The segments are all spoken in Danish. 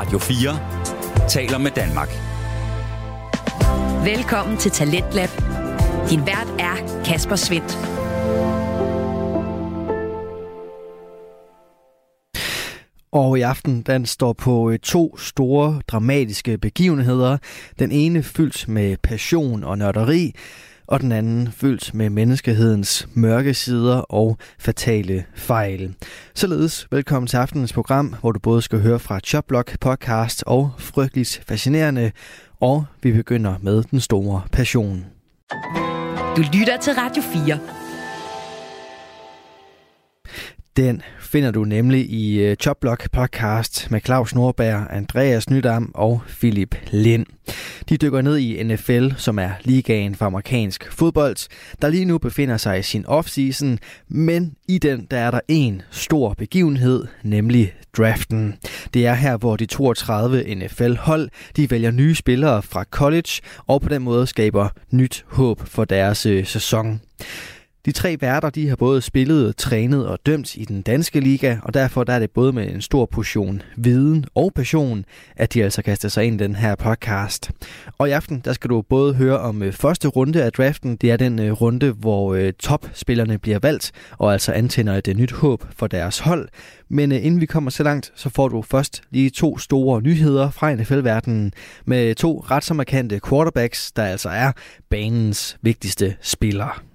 Radio 4 taler med Danmark. Velkommen til Talentlab. Din vært er Kasper Svendt. Og i aften, den står på øh, to store dramatiske begivenheder. Den ene fyldt med passion og nørderi, og den anden fyldt med menneskehedens mørke sider og fatale fejl. Således velkommen til aftenens program, hvor du både skal høre fra Choplock podcast og Frygteligt Fascinerende, og vi begynder med den store passion. Du lytter til Radio 4. Den finder du nemlig i øh, Chopblock Choplock podcast med Claus Nordberg, Andreas Nydam og Philip Lind. De dykker ned i NFL, som er ligaen for amerikansk fodbold, der lige nu befinder sig i sin offseason, men i den der er der en stor begivenhed, nemlig draften. Det er her, hvor de 32 NFL-hold de vælger nye spillere fra college og på den måde skaber nyt håb for deres øh, sæson. De tre værter de har både spillet, trænet og dømt i den danske liga, og derfor der er det både med en stor portion viden og passion, at de altså kaster sig ind i den her podcast. Og i aften der skal du både høre om øh, første runde af draften. Det er den øh, runde, hvor øh, topspillerne bliver valgt og altså antænder et nyt håb for deres hold. Men inden vi kommer så langt, så får du først lige to store nyheder fra NFL-verdenen med to ret så markante quarterbacks, der altså er banens vigtigste spillere.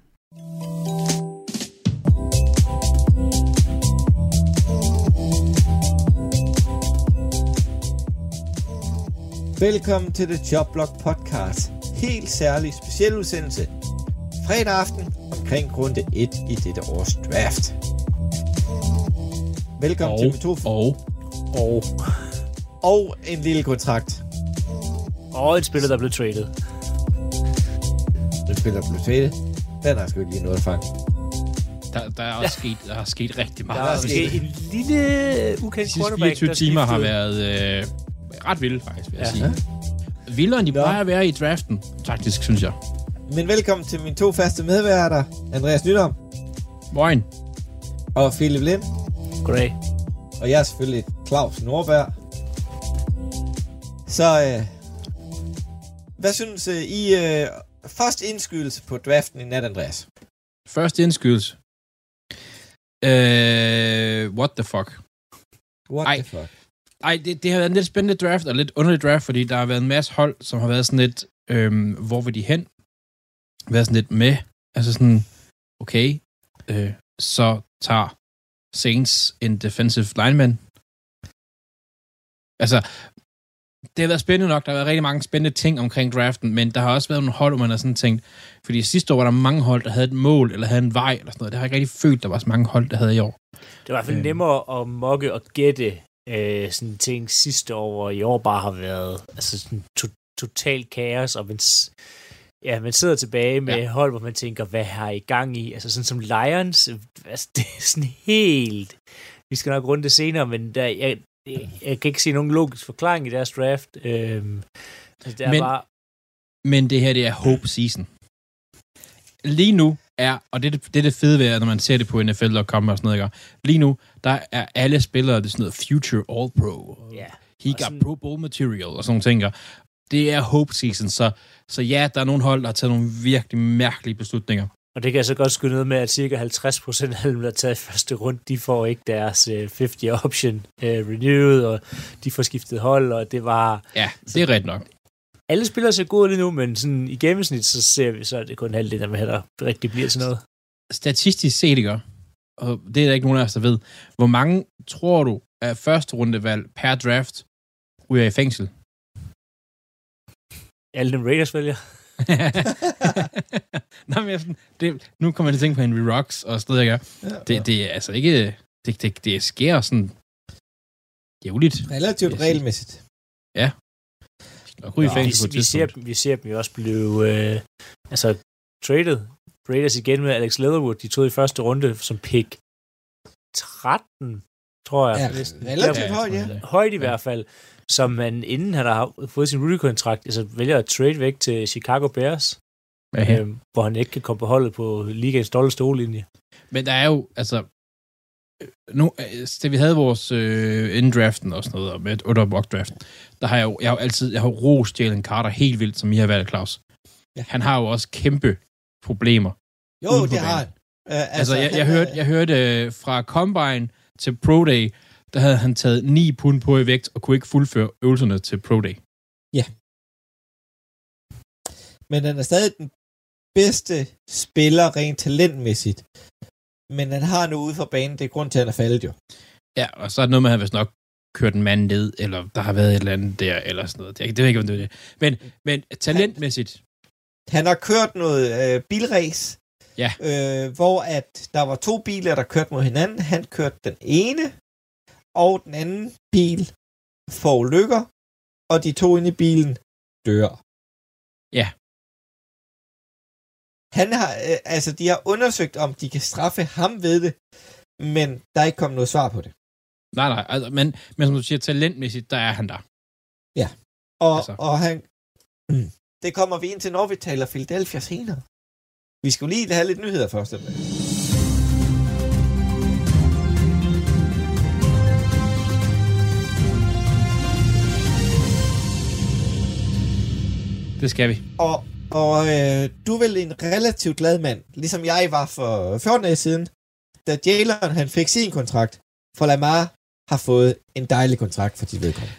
Velkommen til The Jobblock Podcast. Helt særlig speciel udsendelse. Fredag aften omkring runde 1 i dette års draft. Velkommen og, til to... Og, og, og en lille kontrakt. Og en spiller, der blev traded. Den spiller blev traded. Den har sgu ikke lige noget at fange. der, der er også sket, der er sket rigtig Der meget. er måske en lille ukendt De sidste quarterback, 24 der timer har været øh, ret vilde, faktisk, vil jeg Ja. sige. Vildere, end de Nå. plejer at være i draften, faktisk, synes jeg. Men velkommen til mine to faste medværter. Andreas Nydom Moin. og Philip Lind. Goddag. Og jeg er selvfølgelig Claus Nordberg. Så øh, hvad synes øh, I øh, først indskydelse på draften i nat, Andreas? Første indskydelse. Øh, what the fuck? What Ej. the fuck? Ej, det, det har været en lidt spændende draft, og lidt underlig draft, fordi der har været en masse hold, som har været sådan lidt, øhm, hvor vil de hen? Været sådan lidt med, altså sådan, okay, øh, så tager Saints en defensive lineman. Altså, det har været spændende nok. Der har været rigtig mange spændende ting omkring draften, men der har også været nogle hold, hvor man har sådan tænkt, fordi sidste år var der mange hold, der havde et mål, eller havde en vej, eller sådan noget. Det har jeg ikke rigtig følt, der var så mange hold, der havde i år. Det var i hvert fald Øhm. nemmere at mokke og gætte øh, sådan ting sidste år, og i år bare har været altså sådan to- total kaos, og man, ja, man sidder tilbage med Ja. hold, hvor man tænker, hvad har I gang i? Altså sådan som Lions, altså det er sådan helt... Vi skal nok runde det senere, men der, jeg, jeg, jeg kan ikke se nogen logisk forklaring i deres draft. Øhm, altså det er Men- bare... Men det her, det er hope season. Lige nu er, og det er det, det, er det fede ved, når man ser det på NFL.com og sådan noget, ikke? lige nu, der er alle spillere, det er sådan noget future all pro. og Ja. He Og got sådan- pro bowl material og sådan nogle ting. Det er hope season, så, så ja, der er nogle hold, der har taget nogle virkelig mærkelige beslutninger. Og det kan jeg så godt skyde noget med, at cirka 50 procent af dem, der er taget første runde, de får ikke deres øh, 50 option øh, renewed, og de får skiftet hold, og det var... Ja, det er rigtigt nok. Alle spillere ser gode lige nu, men sådan i gennemsnit, så ser vi, så er det kun halvdelen af dem, der rigtig bliver til noget. Statistisk set, ikke? og det er der ikke nogen af os, der ved, hvor mange tror du af første rundevalg per draft ryger i fængsel? Alle dem Raiders vælger. Nå, men jeg sådan, det, nu kommer jeg til at tænke på Henry Rocks og sådan noget, ikke? Det, det er altså ikke... Det, det, det sker sådan jævligt. Relativt Jeg regelmæssigt. Og ryge vi, fængsel på et vi, ser, vi ser dem jo også blive øh, altså, traded. Raiders igen med Alex Leatherwood, de tog i første runde som pick 13, tror jeg. Ja, relativt Ja, højt, ja. jeg højt i hvert fald, som man inden han har fået sin rookie-kontrakt, altså vælger at trade væk til Chicago Bears, Ja. øhm, hvor han ikke kan komme på holdet på ligaens stolte stolelinje. Men der er jo, altså, nu, øh, da vi havde vores øh, inddraften og sådan noget, og med under mock draft, der har jeg jo, jeg har jo altid, jeg har rost Jalen Carter helt vildt, som I har valgt, Claus. Ja. Han har jo også kæmpe problemer. Jo, det har han. Uh, Altså, jeg, han jeg er- hørte, jeg hørte øh, fra Combine til Pro Day, der havde han taget 9 pund på i vægt, og kunne ikke fuldføre øvelserne til Pro Day. Men han er stadig den bedste spiller rent talentmæssigt. Men han har nu ude for banen, det er grund til, at han er faldet jo. Ja, og så er det noget med, at han vist nok kørt en mand ned, eller der har været et eller andet der, eller sådan noget. Det, det ved jeg ikke, om det er det. Men, men talentmæssigt, Han har kørt noget øh, bilrace, Ja. øh, hvor at der var to biler, der kørte mod hinanden. Han kørte den ene, og den anden bil får lykker, og de to inde i bilen dør. Ja. Han har, øh, altså de har undersøgt, om de kan straffe ham ved det, men der er ikke kommet noget svar på det. nej, nej, altså, men, men som du siger, talentmæssigt, der er han der. Og, Altså. og han, det kommer vi ind til, når vi taler Philadelphia senere. Vi skal jo lige have lidt nyheder først. eller Det skal vi. Og, og øh, du er vel en relativt glad mand, ligesom jeg var for 14 dage siden, da Jalen han fik sin kontrakt, for Lamar har fået en dejlig kontrakt for dit vedkommende.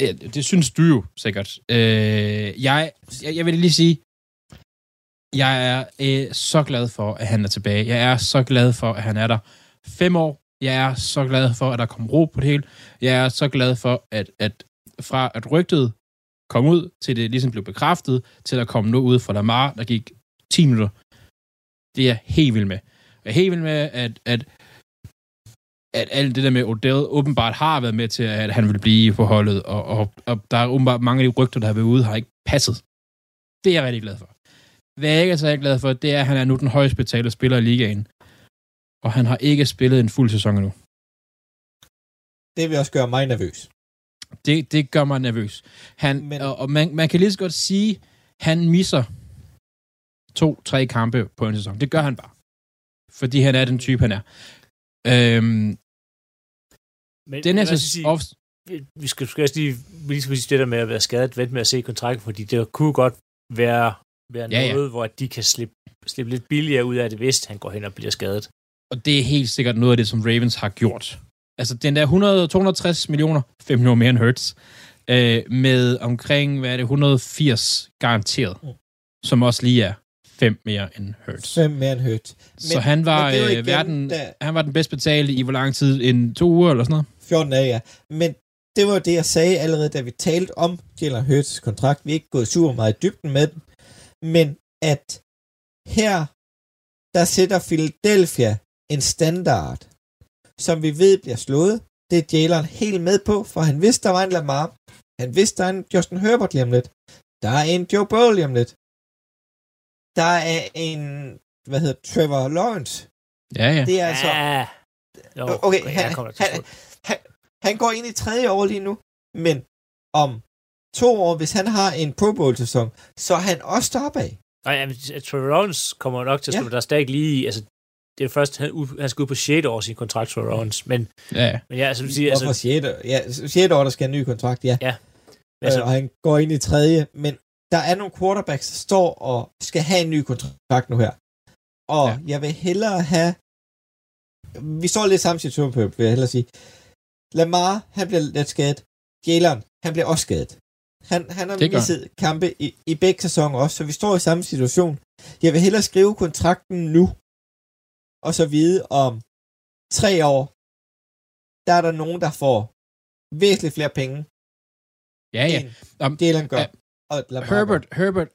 Ja, det synes du jo sikkert. Øh, jeg, jeg, jeg vil lige sige, jeg er øh, så glad for, at han er tilbage. Jeg er så glad for, at han er der fem år. Jeg er så glad for, at der kom ro på det hele. Jeg er så glad for, at, at fra at rygtet kom ud, til det ligesom blev bekræftet, til at komme noget ud fra Lamar, der gik 10 minutter. Det er jeg helt vild med. Jeg er helt vild med, at, at at alt det der med Odell åbenbart har været med til, at han vil blive på holdet, og, og, og der er åbenbart mange af de rygter, der har været ude, har ikke passet. Det er jeg rigtig glad for. Hvad jeg ikke er så glad for, det er, at han er nu den højst betalte spiller i ligaen. Og han har ikke spillet en fuld sæson endnu. Det vil også gøre mig nervøs. Det, det gør mig nervøs. Han, Men... Og, og man, man kan lige så godt sige, han misser to-tre kampe på en sæson. Det gør han bare. Fordi han er den type, han er. Øhm, Men, den vil sæson... sige, Off, vi skal, skal også lige, lige skal sige det der med at være skadet, vente med at se kontrakten, fordi det kunne godt være, være Ja, ja. noget, hvor de kan slippe, slippe lidt billigere ud af det, hvis han går hen og bliver skadet. Og det er helt sikkert noget af det, som Ravens har gjort. Altså, den der 100, 260 millioner, 5 millioner mere end Hertz, øh, med omkring, hvad er det, 180 garanteret, Mm. som også lige er 5 mere end Hertz. Fem mere end hørt. Så han var, men øh, igen, verden, da- han var den bedst betalte i hvor lang tid? En to uger eller sådan noget? 14 dage, ja. Men det var jo det, jeg sagde allerede, da vi talte om Jalen Hurts kontrakt. Vi er ikke gået super meget i dybden med den. Men at her, der sætter Philadelphia en standard, som vi ved bliver slået. Det er Jalen helt med på, for han vidste, der var en Lamar. Han vidste, der er en Justin Herbert lige om lidt. Der er en Joe Burrow lige om lidt. Der er en, hvad hedder Trevor Lawrence. Ja, ja. Det er altså... Ja. Jo, Okay, han, han, han, han går ind i tredje år lige nu, men om to år, hvis han har en Pro Bowl-sæson, så er han også deroppe af. Nej, jamen, Trevor Lawrence kommer nok til at Ja. spille, der er stadig lige, altså, det er først, han, han skal ud på 6. år sin kontrakt, Trevor Lawrence, men, ja, ja. men ja, altså, du siger, altså, 6. Ja, 6. år, der skal have en ny kontrakt, ja. Ja. Altså, altså, øh, og han går ind i tredje, men der er nogle quarterbacks, der står og skal have en ny kontrakt nu her. Og Ja. jeg vil hellere have... Vi står lidt samme situation på, vil jeg hellere sige. Lamar, han bliver lidt skadet. Jalen, han bliver også skadet. Han, han har misset kampe i, i begge sæsoner også, så vi står i samme situation. Jeg vil hellere skrive kontrakten nu, og så vide om tre år, der er der nogen, der får væsentligt flere penge, ja, ja. end Om, Jalen gør. ja. og Herbert, Herbert,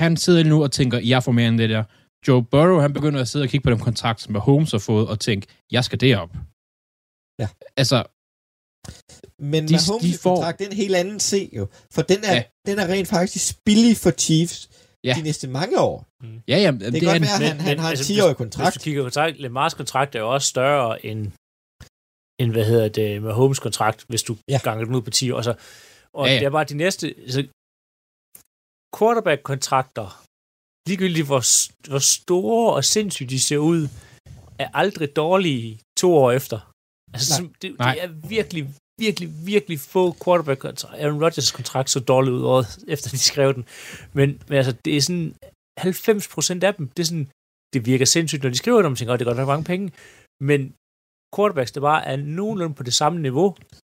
han sidder nu og tænker, jeg får mere end det der. Joe Burrow, han begynder at sidde og kigge på den kontrakt, som Holmes har fået, og tænke, jeg skal derop. Ja. Altså, Men De- Mahomes' de får- kontrakt, det er en helt anden se jo. For den er, ja. den er rent faktisk billig for Chiefs Ja. de næste mange år. ja, ja, Det, det, det kan er godt en, være, at han, Men- han har en altså, 10-årig hvis kontrakt. du kigger kontrakt, Lamars kontrakt er jo også større end, end hvad hedder det, med Holmes kontrakt, hvis du ja. Ganger den ud på 10 år. Så, og Ja, ja, det er bare de næste, altså, quarterback-kontrakter, ligegyldigt hvor, hvor store og sindssygt de ser ud, er aldrig dårlige to år efter. Altså, Nej. som, det, Nej. det er virkelig, virkelig, virkelig få quarterback Aaron Rodgers kontrakt så dårligt ud året, efter de skrev den. Men, men altså, det er sådan 90 procent af dem, det er sådan, det virker sindssygt, når de skriver dem, og tænker, "Åh, det er godt nok mange penge. Men quarterbacks, der bare er nogenlunde på det samme niveau,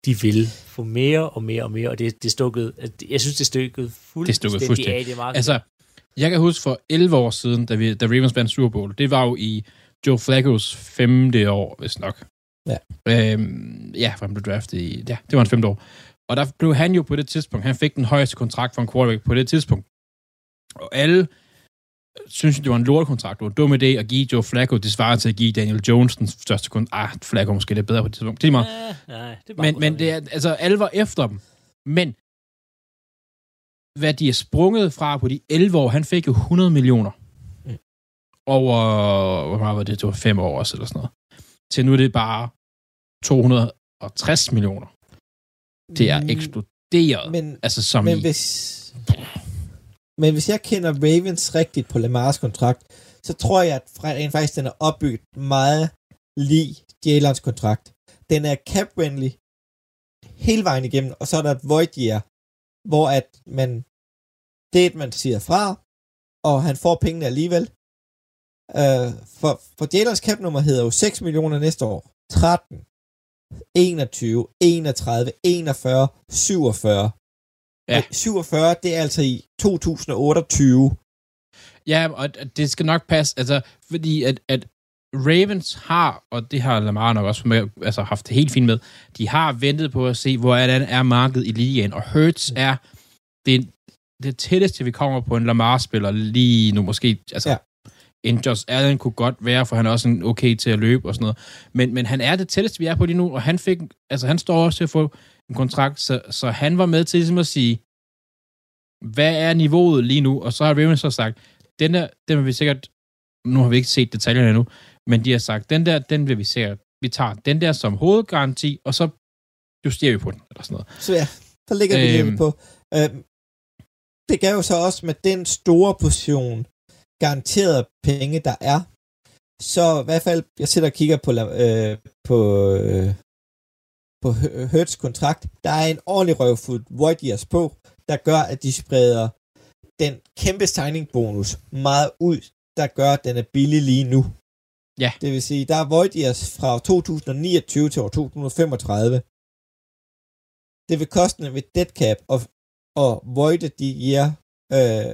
de vil få mere og mere og mere, og det, det stukket, jeg synes, det er stukket fuldstændig, fuldstændig. af i det marked. Altså, jeg kan huske for 11 år siden, da, vi, da Ravens vandt Super Bowl, det var jo i Joe Flacco's femte år, hvis nok. Ja. Øhm, ja, for han blev draftet i... Ja, det var en femte år. Og der blev han jo på det tidspunkt, han fik den højeste kontrakt for en quarterback på det tidspunkt. Og alle synes, det var en lortekontrakt. Det var en dum idé at give Joe Flacco. Det svarer til at give Daniel Jones den største kontrakt. Ah, Flacco måske lidt bedre på det tidspunkt. Det er meget. Ja, nej, det er bare Men, men det er, altså, alle var efter dem. Men hvad de er sprunget fra på de 11 år, han fik jo 100 millioner. Mm. Over, hvor meget var det? Det var fem år også, eller sådan noget. Til nu er det bare 260 millioner. Det er Mm, eksploderet. Men, altså som men i, hvis, men hvis jeg kender Ravens rigtigt på Lamars kontrakt, så tror jeg, at rent faktisk den er opbygget meget lige Jalen's kontrakt. Den er cap-friendly hele vejen igennem, og så er der et void year, hvor at man, det at man siger fra, og han får pengene alligevel. Uh, for, for Jalen's cap-nummer hedder jo 6 millioner næste år. 13, 21, 31, 41, 47. Ja. Og 47, det er altså i 2028. Ja, og det skal nok passe, altså, fordi at, at Ravens har, og det har Lamar nok også med, altså, haft det helt fint med, de har ventet på at se, hvor er, den er markedet i ligaen, og Hurts er det, det tætteste, vi kommer på en Lamar-spiller lige nu, måske, altså, Ja. Ja. en Josh Allen kunne godt være, for han er også en okay til at løbe og sådan noget, men, men han er det tætteste, vi er på lige nu, og han fik, altså, han står også til at få en kontrakt, så, så han var med til ligesom at sige, hvad er niveauet lige nu, og så har Ravens så sagt, den der, den vil vi sikkert, nu har vi ikke set detaljerne endnu, men de har sagt, den der, den vil vi sikkert, vi tager den der som hovedgaranti, og så justerer vi på den, eller sådan noget. Så ja, der ligger vi Øhm. lidt på. Øhm, det gav jo så også med den store portion garanterede penge, der er. Så i hvert fald, jeg sidder og kigger på, øh, på, øh, på Hertz kontrakt. Der er en ordentlig røvfuld void years på, der gør, at de spreder den kæmpe signing bonus meget ud, der gør, at den er billig lige nu. Ja. Det vil sige, der er void years fra 2029 til år 2035 det vil koste ved dead cap og, og voide de year øh,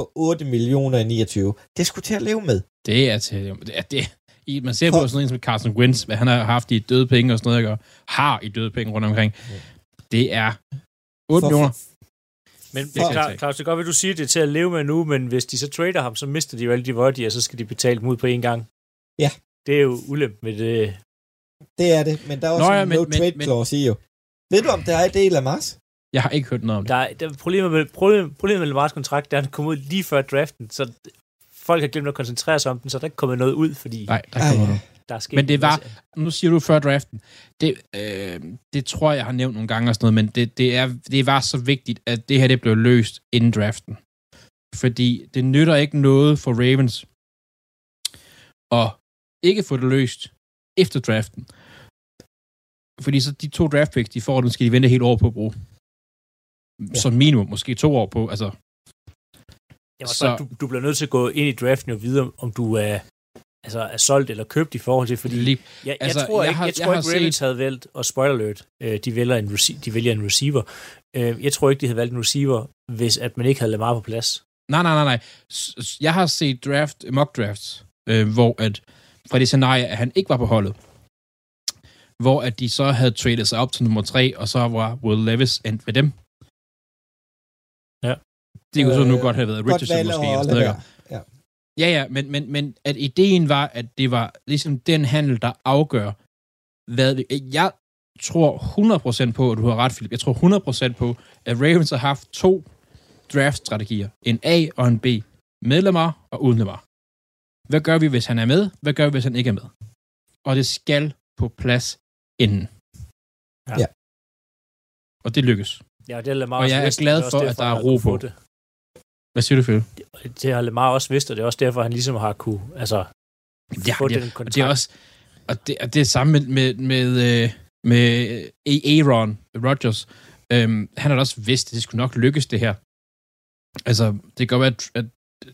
på 8 millioner i 29. Det skulle til at leve med. Det er til, det er det. I, man ser på sådan en som Carson Wentz, hvad han har haft i døde penge og sådan noget, og har i døde penge rundt omkring. Det er 8 For- millioner. Men Det jeg klart, ikke. Claus, det er godt, at du siger det er til at leve med nu, men hvis de så trader ham, så mister de jo alle de voidy, og så skal de betale dem ud på en gang. Ja. Det er jo ulempe med det. Det er det, men der er også Nå ja, en men- no men- trade men- clause i jo. Ved du, om der er i del af Mars? Jeg har ikke hørt noget om det. Der, er- der er problemet med, problem, problemet med Lamars kontrakt, det er, at han kom ud lige før draften, så folk har glemt at koncentrere sig om den, så der er ikke kommet noget ud, fordi Nej, der kommer noget. der er sket Men det var- nu siger du før draften. Det, øh, det tror jeg, jeg har nævnt nogle gange og sådan noget, men det, det, er, det var så vigtigt, at det her det blev løst inden draften. Fordi det nytter ikke noget for Ravens at ikke få det løst efter draften. Fordi så de to draft picks, de får, dem skal de vente helt år på at bruge. Ja. Som minimum, måske to år på. Altså, Ja, Så- så... du, du bliver nødt til at gå ind i draften og vide, om- du er, altså, er solgt eller købt i forhold til, fordi lige, jeg, jeg Altså, tror jeg ikke, har- jeg jeg tror har ikke Ravens set- havde valgt, og spoiler alert, øh, de, vælger en de vælger en receiver. Øh, jeg tror ikke, de havde valgt en receiver, hvis at man ikke havde Lamar på plads. Nej, nej, nej, nej. Jeg har set draft, mock drafts, øh, hvor at fra det scenarie, at han ikke var på holdet, hvor at de så havde tradet sig op til nummer tre, og så var Will Levis endt ved dem. Ja. Det kunne så nu Øh, godt have været Richardson valg måske. Eller sådan ikke? Ja, ja, men, men, men at ideen var, at det var ligesom den handel, der afgør, hvad vi... Jeg tror 100% på, at du har ret, Philip. Jeg tror 100% på, at Ravens har haft to draft-strategier. En A og en B. Med Lamar og uden Lamar. Hvad gør vi, hvis han er med? Hvad gør vi, hvis han ikke er med? Og det skal på plads inden. Ja. Ja. Og det lykkes. Ja, det har Lamar Og jeg er glad for, at der er ro på. Det. Hvad siger du, Philip? det har Lamar også vidst, og det er også derfor, han ligesom har kunne altså, Ja, få det, den og kontrakt. det er også... Og det, og det er samme med, med, med, øh, med Aaron Rodgers. Øhm, han har da også vidst, at det skulle nok lykkes, det her. Altså, det kan godt være, at, at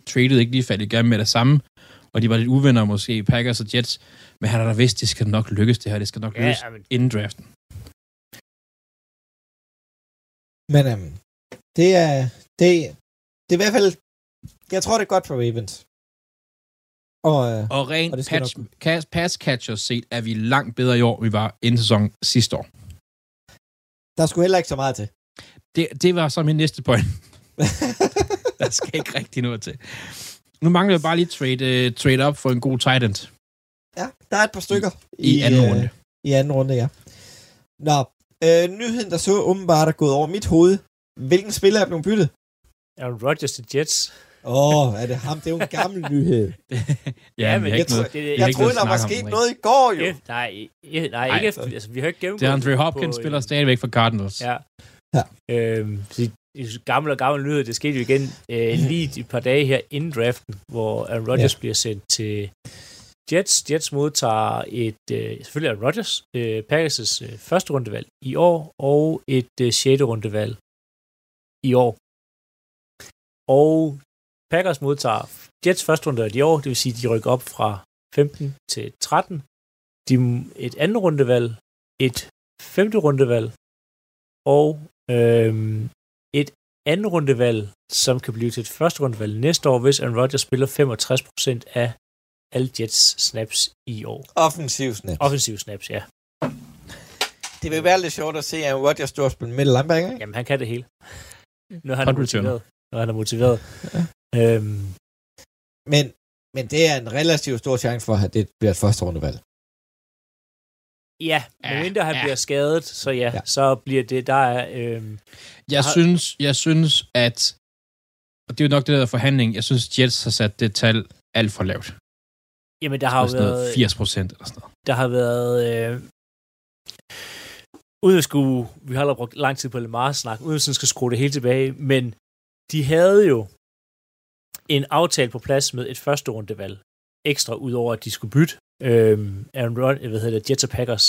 tradet ikke lige faldt i gang med det samme, og de var lidt uvenner måske, Packers og Jets, men han har da vidst, at det skal nok lykkes, det her. Det skal nok Ja, lykkes men- inden draften. Men øhm, det er, det, det er i hvert fald, jeg tror, det er godt for Ravens. Og, øh, Og rent Og det skal pass, pass, pass catchers set er vi langt bedre i år, vi var inden sæson sidste år. der skulle heller ikke så meget til. Det, det var så min næste point. Der skal ikke rigtig noget til. Nu mangler vi bare lige trade, uh, trade up for en god tight end ja, der er et par stykker. i anden øh, runde. I anden runde, ja. Nå, øh, nyheden, der så åbenbart er gået over mit hoved. Hvilken spiller er blevet byttet? Aaron Rodgers til Jets. Åh, oh, er det ham? Det er jo en gammel nyhed. ja, men jeg jeg noget. det, er Jeg ikke troede, der var sket om, noget i går, jo. Ja, nej, nej, Nej. ikke efter, altså, vi har ikke gennemgået Det er Andre på, Hopkins øh, spiller stadigvæk for Cardinals. Ja. Ja. Øhm, så gamle og gamle nyheder, det skete jo igen øh, lige et par dage her inden draften, hvor Aaron Rodgers ja. bliver sendt til Jets. Jets modtager et, øh, selvfølgelig Aaron Rodgers, øh, Packers' øh, første rundevalg i år, og et øh, sjette rundevalg i år. Og Packers modtager Jets første rundevalg i år, det vil sige, at de rykker op fra 15 til 13. De, et andet rundevalg, et femte rundevalg, og øhm, et andet rundevalg, som kan blive til et første rundevalg næste år, hvis Aaron Rodgers spiller 65% af alle Jets snaps i år. Offensiv snap. Offensive snaps, ja. Det vil være lidt sjovt at se, at Rodgers står og spiller middle linebacker? Jamen, han kan det hele. Når han er. Når han er motiveret. Øhm, Men, men det er en relativt stor chance for, at det bliver et første rundevalg. ja, Ja, medmindre han ja. bliver skadet, så ja, Ja. ja. så bliver det, der er... Øhm, Jeg Har- synes, jeg synes, at og det er jo nok det der forhandling, jeg synes, Jets har sat det tal alt for lavt. jamen, der har jo været... 80 procent eller sådan noget. der har været... Øh, uden at skulle... Vi har allerede brugt lang tid på Lamar snak, uden at skal skrue det hele tilbage, men de havde jo en aftale på plads med et første rundevalg ekstra, udover at de skulle bytte øh, Aaron Rod, hvad hedder det, Jets og Packers.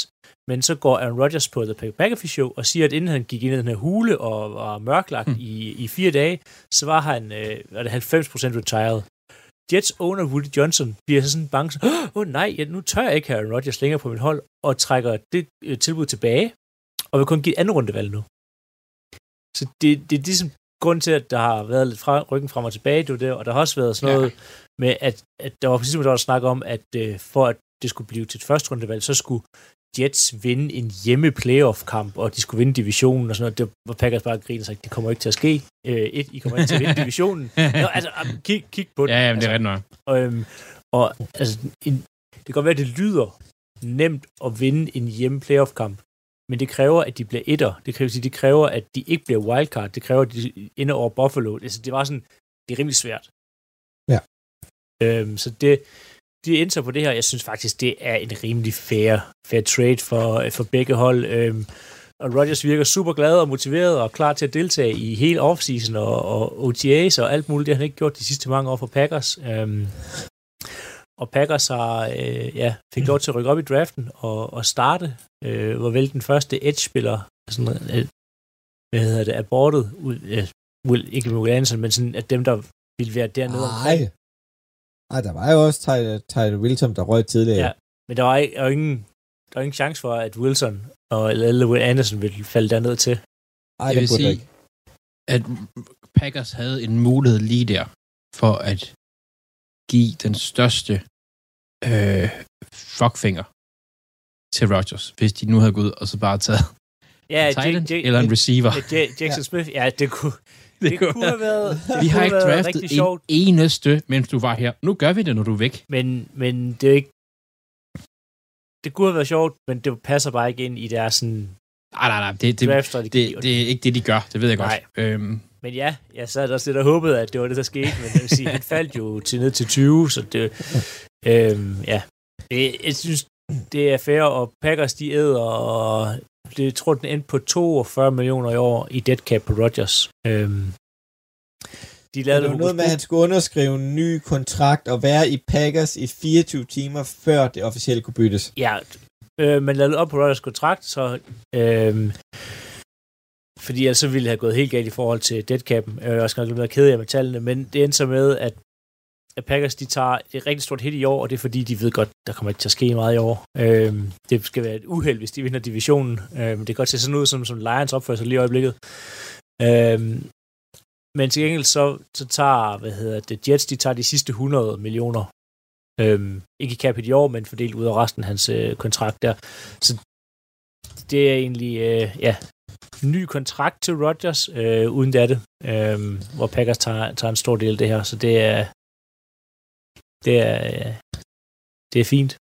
Men så går Aaron Rodgers på The McAfee Show og siger, at inden han gik ind i den her hule og var mørklagt hmm. i, i fire dage, så var han øh, var det 90% retired. Jets owner Woody Johnson bliver så sådan bange, åh oh, nej, ja, nu tør jeg ikke have Aaron Rodgers længere på mit hold, og trækker det øh, tilbud tilbage, og vil kun give et andet rundevalg nu. Så det, det er ligesom grund til, at der har været lidt fra, ryggen frem og tilbage, det det, og der har også været sådan Ja. noget med, at, at der var præcis der var snak om, at øh, for at det skulle blive til et første rundevalg, så skulle Jets vinde en hjemme playoff-kamp, og de skulle vinde divisionen og sådan noget. Det var Packers bare grine og sagde, det kommer ikke til at ske. Øh, et, I kommer ikke til at vinde divisionen. Nå, altså, kig, kig på det. Ja, jamen, det altså, er ret nok. Øhm, og altså, en, det kan godt være, at det lyder nemt at vinde en hjemme playoff-kamp, men det kræver, at de bliver etter. Det kræver, det kræver, at de ikke bliver wildcard. Det kræver, at de ender over Buffalo. Altså, det var sådan, det er rimelig svært. Ja. Øhm, så det, de så på det her. Jeg synes faktisk, det er en rimelig fair, fair trade for, for begge hold. Øhm, og Rodgers virker super glad og motiveret og klar til at deltage i hele offseason og, og OTAs og alt muligt. Det har han ikke gjort de sidste mange år for Packers. Øhm, og Packers har, øh, ja, fik lov til at rykke op i draften og, og starte, øh, var vel den første edge-spiller, sådan, øh, hvad hedder det, abortet, ud, øh, Will, ikke Will Anderson, men sådan, at dem, der ville være dernede Nej. omkring. Ej, der var jo også Ty, Ty Wilson, der røg tidligere. Ja. Men der var, ikke, der var ingen, der var ingen chance for, at Wilson og eller Will Anderson ville falde derned til. Ej, Jeg det vil burde sige, ikke. at Packers havde en mulighed lige der for at give den største øh, fuckfinger til Rodgers, hvis de nu havde gået ud og så bare taget Ja, en tight end J- J- eller en receiver. Ja, J- Jackson Smith, ja, det kunne, det, det kunne have været, det Vi har kunne ikke draftet en sjovt, eneste, mens du var her. Nu gør vi det, når du er væk. men, men det er ikke, det kunne have været sjovt, men det passer bare ikke ind i deres sådan, Nej, nej, nej. Det, det, draft-strategi. det, det er ikke det, de gør. Det ved jeg godt. Nej. Øhm, Men ja, jeg sad også lidt og håbede, at det var det, der skete, men jeg vil sige, han faldt jo til ned til 20, så det, øhm, ja. Det, jeg synes, det er fair, og Packers, de æder, og det, jeg tror, den endte på 42 millioner i år i dead cap på Rodgers. Øhm, De Det lavede var det noget med, at han skulle underskrive en ny kontrakt og være i Packers i 24 timer, før det officielt kunne byttes. Ja, øh, men lavede op på Rodgers kontrakt, så... Øh, fordi ellers så ville det have gået helt galt i forhold til deadcappen. Jeg er også nok lidt ked af med tallene, men det endte så med, at, at Packers de tager et rigtig stort hit i år, og det er fordi, de ved godt, der kommer ikke til at ske meget i år. Øhm, det skal være et uheld, hvis de vinder divisionen. Øhm, det kan godt se sådan ud, som, som Lions opfører sig lige i øjeblikket. Øhm, men til gengæld så, så tager, hvad hedder det, Jets, de tager de sidste 100 millioner Øhm, ikke i cap i år, men fordelt ud af resten af hans øh, kontrakt der. Så det er egentlig, øh, ja, ny kontrakt til Rodgers, øh, uden det, øh, hvor Packers tager, tager en stor del af det her, så det er, det er, øh, det er fint.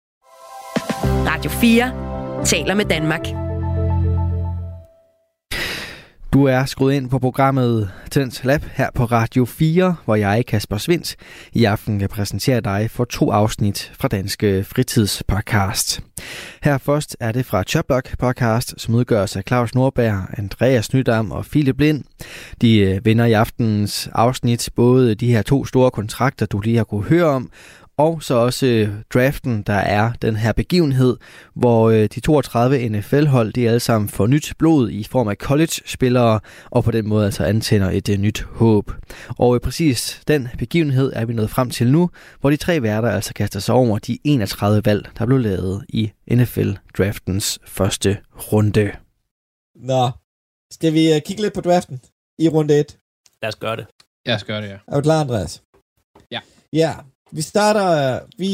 Radio 4 taler med Danmark. Du er skruet ind på programmet Tens Lab her på Radio 4, hvor jeg, Kasper Svindt, i aften kan præsentere dig for to afsnit fra Danske Fritidspodcast. Her først er det fra Choplock podcast, som udgøres af Claus Nordberg, Andreas Nydam og Philip Lind. De øh, vinder i aftenens afsnit både de her to store kontrakter, du lige har kunne høre om, og så også øh, draften, der er den her begivenhed, hvor øh, de 32 NFL-hold, de alle sammen får nyt blod i form af college-spillere, og på den måde altså antænder et øh, nyt håb. Og præcis den begivenhed er vi nået frem til nu, hvor de tre værter altså kaster sig over de 31 valg, der blev lavet i NFL-draftens første runde. Nå, skal vi kigge lidt på draften i runde 1? Lad os gøre det. Jeg skal gøre det, ja. Er du klar, Andreas? Ja. Ja, vi starter, vi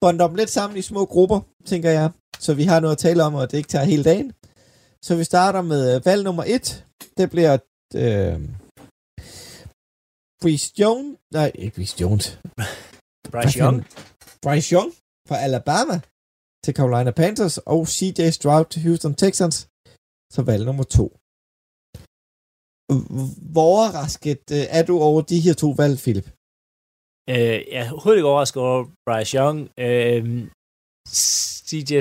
bonder dem lidt sammen i små grupper, tænker jeg, så vi har noget at tale om, og det ikke tager hele dagen. Så vi starter med valg nummer 1. Det bliver øh, Bryce Jones, nej, ikke Bryce Jones. Bryce Young. Bryce Young fra Alabama til Carolina Panthers, og CJ Stroud til Houston Texans, så valg nummer 2. Hvor overrasket øh, er du over de her to valg, Philip? Øh, jeg er overhovedet ikke overrasket over Bryce Young. Øh, CJ...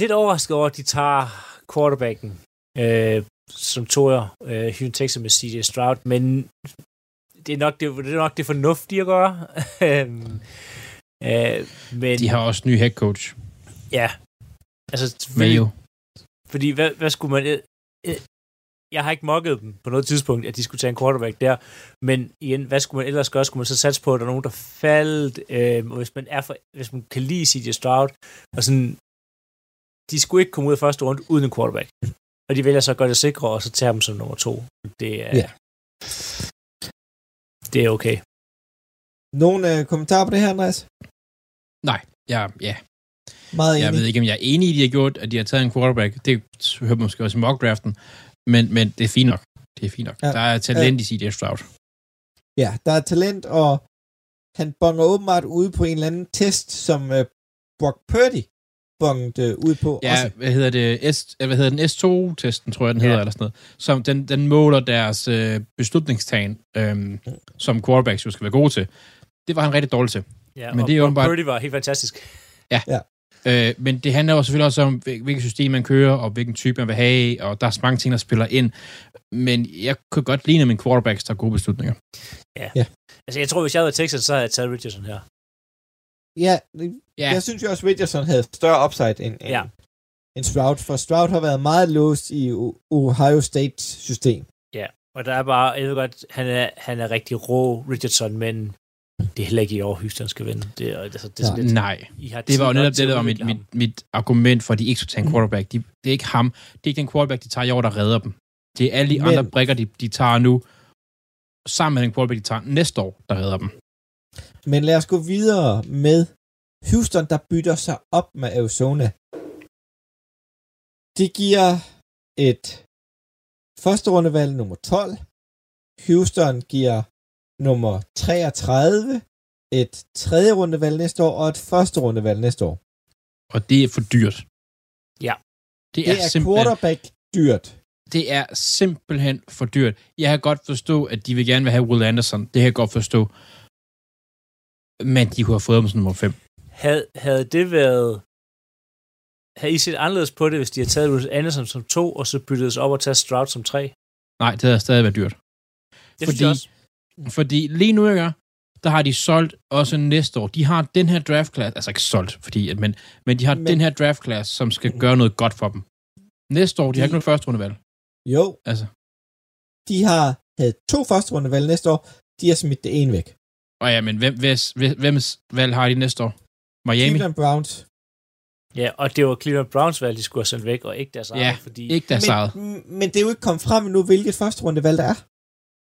Lidt overrasket over, at de tager quarterbacken, øh, som tog øh, Houston Texas med CJ Stroud, men det er nok det, det, er nok det fornuftige at gøre. øh, men, De har også ny head coach. Ja. Altså, Mayo. Fordi, hvad, hvad skulle man... Øh, øh, jeg har ikke mokket dem på noget tidspunkt, at de skulle tage en quarterback der. Men igen, hvad skulle man ellers gøre? Skulle man så satse på, at der er nogen, der faldt? Øh, og hvis man, er for, hvis man kan lide CJ Stroud, og sådan, de skulle ikke komme ud af første runde uden en quarterback. Og de vælger så at gøre det sikre, og så tager dem som nummer to. Det er, Ja. det er okay. Nogle øh, kommentarer på det her, Andreas? Nej, ja, ja. Meget enig. Jeg ved ikke, om jeg er enig i, at de har gjort, at de har taget en quarterback. Det hører man måske også i mock-draften. Men, men det er fint nok. Det er fint nok. Ja. Ja. Der er talent i CJ Stroud. Ja, der er talent, og han bonger åbenbart ude på en eller anden test, som øh, Brock Purdy bongede øh, ud på. Ja, Også. hvad hedder det? S, øh, hvad hedder den? S2-testen, tror jeg, den Ja. hedder, eller sådan noget. Som den, den måler deres øh, beslutningstagen, øhm, som quarterbacks jo skal være gode til. Det var han rigtig dårlig til. Ja, Men og, det er åbenbart- Purdy var helt fantastisk. Øh, men det handler jo selvfølgelig også om, hvil- hvilket system man kører, og hvilken type man vil have, og der er så mange ting, der spiller ind. Men jeg kunne godt lide, at min quarterbacks tager gode beslutninger. Altså, jeg tror, hvis jeg havde Texas, så havde jeg taget Richardson her. Ja, Ja, jeg synes jo også, Richardson havde større upside end, end, Ja. end Stroud, for Stroud har været meget låst i Ohio State system. Og der er bare, jeg ved godt, han er, han er rigtig rå, Richardson, men det er heller ikke i år, Houston skal vinde. Det er, altså, det er sådan lidt, nej. I har Det var jo netop det, der var mit, mit, mit argument for, at de ikke skulle tage en quarterback. De, det er ikke ham. Det er ikke den quarterback, de tager i år, der redder dem. Det er alle de Men- andre brikker, de, de tager nu, sammen med den quarterback, de tager næste år, der redder dem. Men lad os gå videre med Houston, der bytter sig op med Arizona. Det giver et første rundevalg nummer 12. Houston giver nummer 33, et tredje rundevalg næste år og et første rundevalg næste år. Og det er for dyrt. Ja. Det Det er, er simpelthen, quarterback dyrt. det er simpelthen for dyrt. Jeg kan godt forstå, at de vil gerne vil have Will Anderson. Det kan jeg godt forstå. Men de kunne have fået ham som nummer 5. Havde, havde det været... Havde I set anderledes på det, hvis de havde taget Bruce Anderson som to, og så byttet sig op og taget Stroud som tre? Nej, det havde stadig været dyrt. Det fordi, synes jeg også. Fordi lige nu, ikke, der har de solgt også næste år. De har den her draft class, altså ikke solgt, fordi, at- men, men de har Men- den her draft class, som skal gøre noget godt for dem. Næste år, de har De- ikke noget første rundevalg. Jo, Altså, de har havde to første rundevalg næste år. De har smidt det ene væk. og ja, men hvem, hvis, hvems valg har de næste år? Miami? Cleveland Browns. Ja, og det var Cleveland Browns valg, de skulle have sendt væk, og ikke deres Ja, eget, fordi... Ikke deres eget. Men, men det er jo ikke kommet frem endnu, hvilket første rundevalg der er.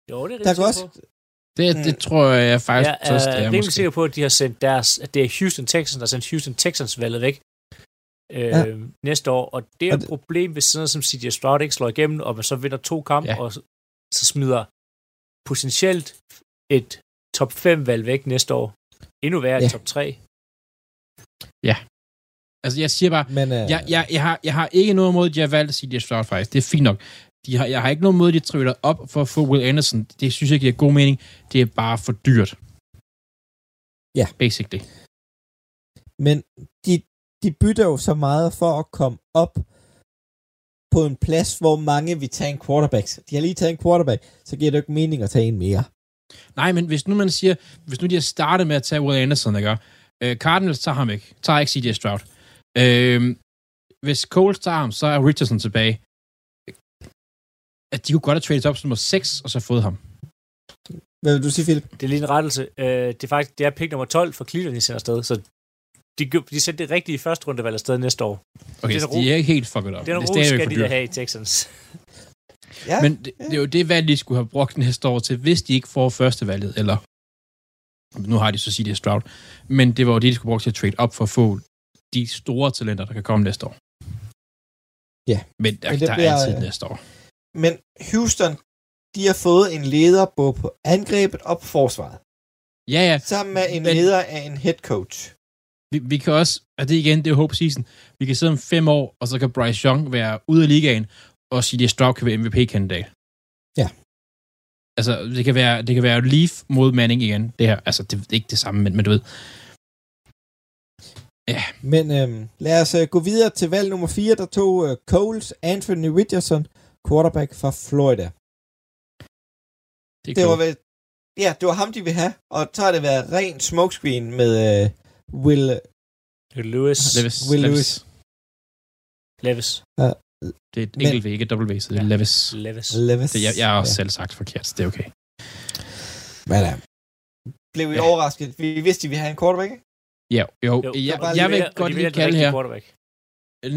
Jo, det er Der rigtig kan også... på. Det, det tror jeg, jeg faktisk Jeg også, det er er rimelig måske. sikker på, at de har sendt deres, at det er Houston Texans, der har sendt Houston Texans valget væk øh, Ja. næste år, og det er Og et problem, hvis sådan noget som CJ Stroud ikke slår igennem, og man så vinder to kampe, Ja. ja. og så, smider potentielt et top 5 valg væk næste år. Endnu værre Ja. et top 3. Altså, jeg siger bare, Men, øh, jeg, jeg, jeg, har, jeg har ikke noget imod, at de har valgt CJ Stroud faktisk. Det er fint nok. De har, jeg har ikke noget imod, at de trailer op for at få Will Anderson. Det synes jeg giver god mening. Det er bare for dyrt. Ja. Basically. Men de, de bytter jo så meget for at komme op på en plads, hvor mange vil tage en quarterback. De har lige taget en quarterback, så giver det jo ikke mening at tage en mere. Nej, men hvis nu man siger, hvis nu de har startet med at tage Will Anderson, ikke? Øh, Cardinals tager ham ikke. Tager ikke CJ Stroud. Øh, hvis Coles tager ham, så er Richardson tilbage. At de kunne godt have traded op som nummer 6, og så fået ham. Hvad vil du sige, Philip? Det er lige en rettelse. Øh, det er faktisk det er pick nummer 12 for Cleveland, de sender afsted, så de, de sendte det rigtige første rundevalg afsted næste år. Okay, Den så ro- de er ikke helt fucket op. Den Det er ro stadigvæk skal for de have i Texans. Ja, Men det, det er jo det valg, de skulle have brugt næste år til, hvis de ikke får første valget, eller nu har de så sige det er Stroud, men det var jo det, de skulle bruge til at trade op for at få de store talenter, der kan komme næste år. Ja. Men der, Men det der bliver, er altid næste år. Men Houston, de har fået en leder både på angrebet og på forsvaret. Ja, ja. Sammen med en Men- leder af en head coach. Vi, vi kan også, og det igen, det er hope season, vi kan sidde om fem år, og så kan Bryce Young være ude af ligaen, og CJ Stroud kan være MVP-kandidat. Ja. Altså, det kan være, det kan være Leaf mod Manning igen. Det her, altså, det er ikke det samme, men, men du ved. Men øhm, lad os øh, gå videre til valg nummer 4, der tog øh, Coles Anthony Richardson, quarterback fra Florida. Det, er Det var vel, ja, det var ham, de ville have, og så har det været ren smokescreen med øh, Will, Lewis. Levis. Will Levis. Levis. Det er et Men- enkelt V, ikke et V, så det er Ja. Levis. Levis. Levis. Det, jeg, jeg har også ja. selv sagt forkert, så det er okay. Men ja. Blev I Ja. overrasket? Vi vidste, at vi havde en quarterback, ikke? Ja, jo, Jo, jeg, jeg vil godt lige kalde her.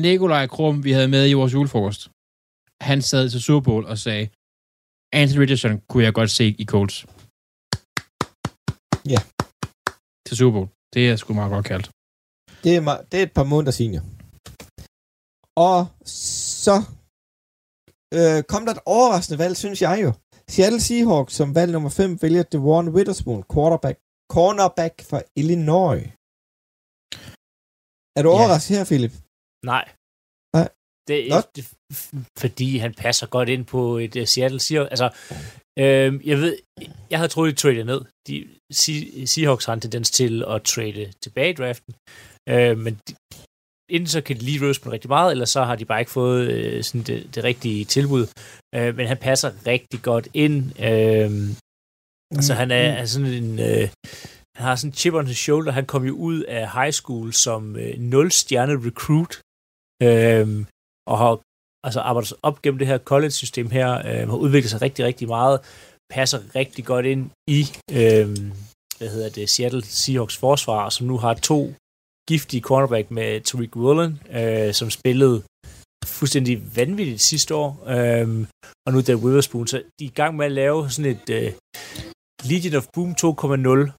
Nikolaj Krum, vi havde med i vores julefrokost, han sad til Super Bowl og sagde, Anthony Richardson kunne jeg godt se i Colts. Ja. Til Super Bowl. Det er sgu meget godt kaldt. Det er, det er et par måneder senior. Og så øh, kom der et overraskende valg, synes jeg jo. Seattle Seahawks som valg nummer 5 vælger DeWan Witherspoon, quarterback, cornerback fra Illinois. Er du Ja. overrasket her, Philip? Nej. Det, Nå. det, fordi han passer godt ind på et uh, Seattle Seahawks. Altså, øh, jeg ved, jeg havde troet, de trade ned. De, Se- Seahawks har en tendens til at trade tilbage i draften. Øh, men de, enten så kan de lige på rigtig meget, eller så har de bare ikke fået øh, sådan det, det rigtige tilbud. Øh, men han passer rigtig godt ind. Øh, Altså, han er, er sådan en... Øh, han har sådan chip on his shoulder. Han kom jo ud af high school som øh, 0-stjerne recruit. Øh, og har altså arbejdet sig op gennem det her college-system her. Øh, har udviklet sig rigtig, rigtig meget. Passer rigtig godt ind i, øh, hvad hedder det, Seattle Seahawks forsvar, som nu har to giftige cornerback med Tariq Woolen, øh, som spillede fuldstændig vanvittigt sidste år. Øh, og nu er der Witherspoon, så de er i gang med at lave sådan et øh, Legion of Boom 2.0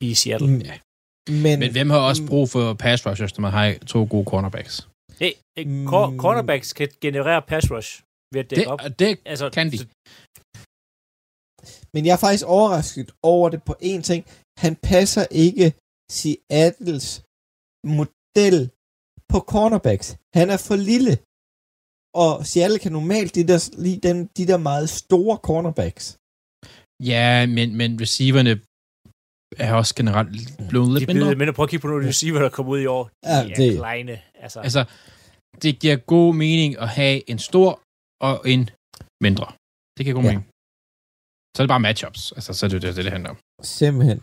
i Seattle. Mm. Men, Men hvem har også brug for pass rushers, når man har to gode cornerbacks? Hey, hey, Mm. cor- cornerbacks kan generere pass rush ved at dække Det, op. det Altså, kan de. så- men jeg er faktisk overrasket over det på én ting. Han passer ikke Seattles model på cornerbacks. Han er for lille. Og Seattle kan normalt de der, lige den, de der meget store cornerbacks. Ja, men, men receiverne er også generelt blevet de lidt blevet mindre. mindre. Prøv at kigge på nogle receiver, der kommer ud i år. De Ja, er det- kleine. Altså, Altså, det giver god mening at have en stor og en mindre. Det giver god Ja. mening. Så er det bare matchups. Altså, så er det det, det, det handler om. Simpelthen.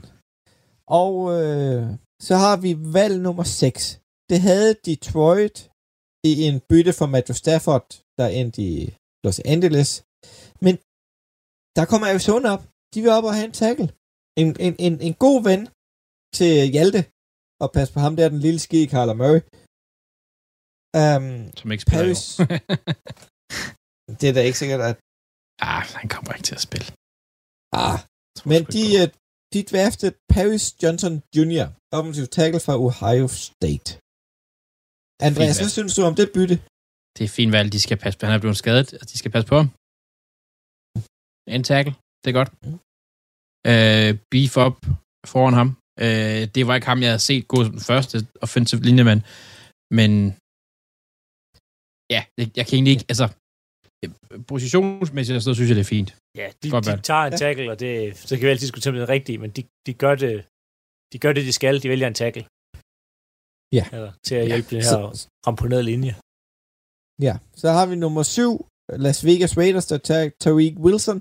Og øh, så har vi valg nummer 6. Det havde Detroit i en bytte for Matthew Stafford, der endte i Los Angeles. Men der kommer Arizona op. De vil op og have en tackle. En, en, en, en god ven til Hjalte. Og pas på ham der, den lille ski, Carla Murray. Um, Som ikke spiller Paris. det er da ikke sikkert, at... ah, han kommer ikke til at spille. Ah, tror men de, øh, de draftede Paris Johnson Jr., offensiv tackle fra Ohio State. Andreas, hvad synes du om det bytte? Det er fint valg, de skal passe på. Han er blevet skadet, og de skal passe på ham. En tackle, det er godt. Mm. Øh, beef up foran ham. Øh, det var ikke ham, jeg havde set gå som den første offensive linjemand. Men ja, jeg, jeg kan egentlig ikke, altså positionsmæssigt og sådan noget, synes jeg, det er fint. Ja, de, Godt de tager en Ja. tackle, og det, så kan vi altid diskutere, om det er rigtigt, men de, de, gør det, de gør det, de skal. De vælger en tackle. Ja. Eller, til at hjælpe den Så, her ramponerede linje. ja, så har vi nummer syv, Las Vegas Raiders, der tager Tariq Wilson.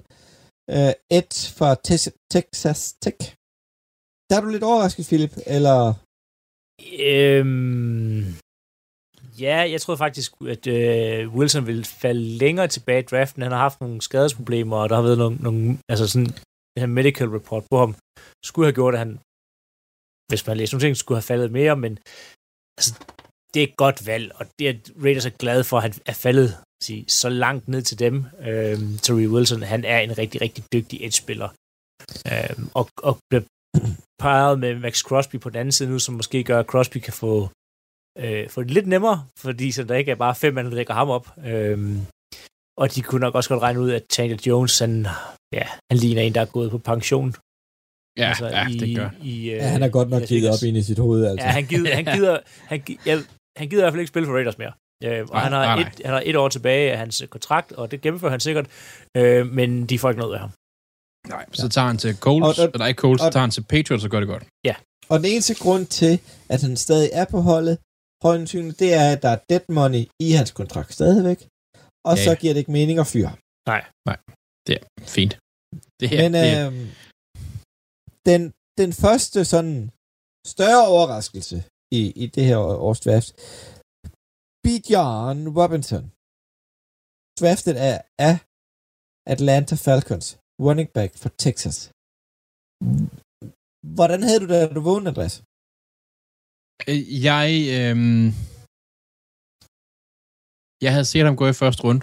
Uh, Ed fra Tes- Texas Tech. Der er du lidt overrasket, Philip, eller... Øhm, ja, jeg troede faktisk, at øh, Wilson ville falde længere tilbage i draften. Han har haft nogle skadesproblemer, og der har været nogle, nogle altså sådan, en her medical report på ham, skulle have gjort, at han, hvis man læser nogle ting, skulle have faldet mere, men altså, det er et godt valg, og det er Raiders er glade for, at han er faldet sige, så langt ned til dem. Øhm, Terry Wilson, han er en rigtig, rigtig dygtig edge-spiller. Øhm, og, og bliver peget med Max Crosby på den anden side nu, som måske gør, at Crosby kan få, øh, få det lidt nemmere, fordi så der ikke er bare fem mand, der dækker ham op. Øhm, og de kunne nok også godt regne ud, at Chandler Jones, han, ja, han ligner en, der er gået på pension. Ja, altså, ja i, det gør. I, øh, Ja, han er godt nok givet op ind i sit hoved, altså. Ja, han gider, han gider, han, ja, han gider i hvert fald ikke spille for Raiders mere. Øh, og Nej, han, har nej, nej. et, han har et år tilbage af hans kontrakt, og det gennemfører han sikkert, øh, men de får ikke noget af ham. Nej, så tager han til Colts, Og der- eller ikke Colts, så og- tager han til Patriots og gør det godt. Og den eneste grund til, at han stadig er på holdet, højensynligt, det er, at der er dead money i hans kontrakt stadigvæk. Og Ja, så giver det ikke mening at fyre. ham. Det er fint. Det her, Men det, øh, den, den første sådan større overraskelse i, i det her års draft, Bijan Robinson, draftet af, af Atlanta Falcons, running back for Texas. Hvordan havde du det, da du vågnede, Andreas? Øh, jeg, øh, jeg havde set ham gå i første runde.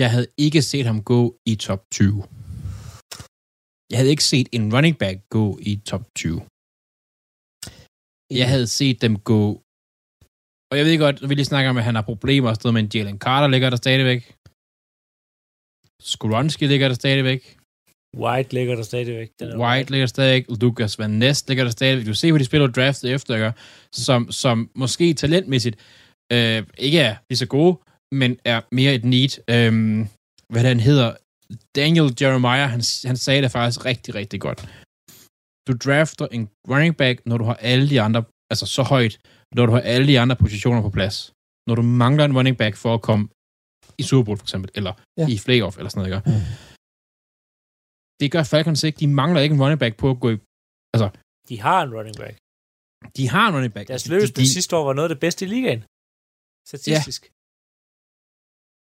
Jeg havde ikke set ham gå i top 20. Jeg havde ikke set en running back gå i top 20. Jeg havde set dem gå... Og jeg ved godt, vi lige snakker om, at han har problemer og sådan men Jalen Carter ligger der stadigvæk. Skoronsky ligger der stadigvæk. White ligger der stadigvæk. Den er White ligger der stadigvæk, Lucas Van Ness ligger der stadigvæk. Du ser, hvor de spiller draft efter, ikke? Som, som måske talentmæssigt øh, ikke er lige så gode, men er mere et need. Øh, hvad han hedder, Daniel Jeremiah, han, han sagde det faktisk rigtig, rigtig godt. Du drafter en running back, når du har alle de andre, altså så højt, når du har alle de andre positioner på plads. Når du mangler en running back for at komme i Super Bowl for eksempel, eller Ja. i playoff eller sådan noget, ikke? Det gør Falcons ikke. De mangler ikke en running back på at gå i... Altså, De har en running back. de har en running back. Deres de, løbespil de, sidste år var noget af det bedste i ligaen. Statistisk.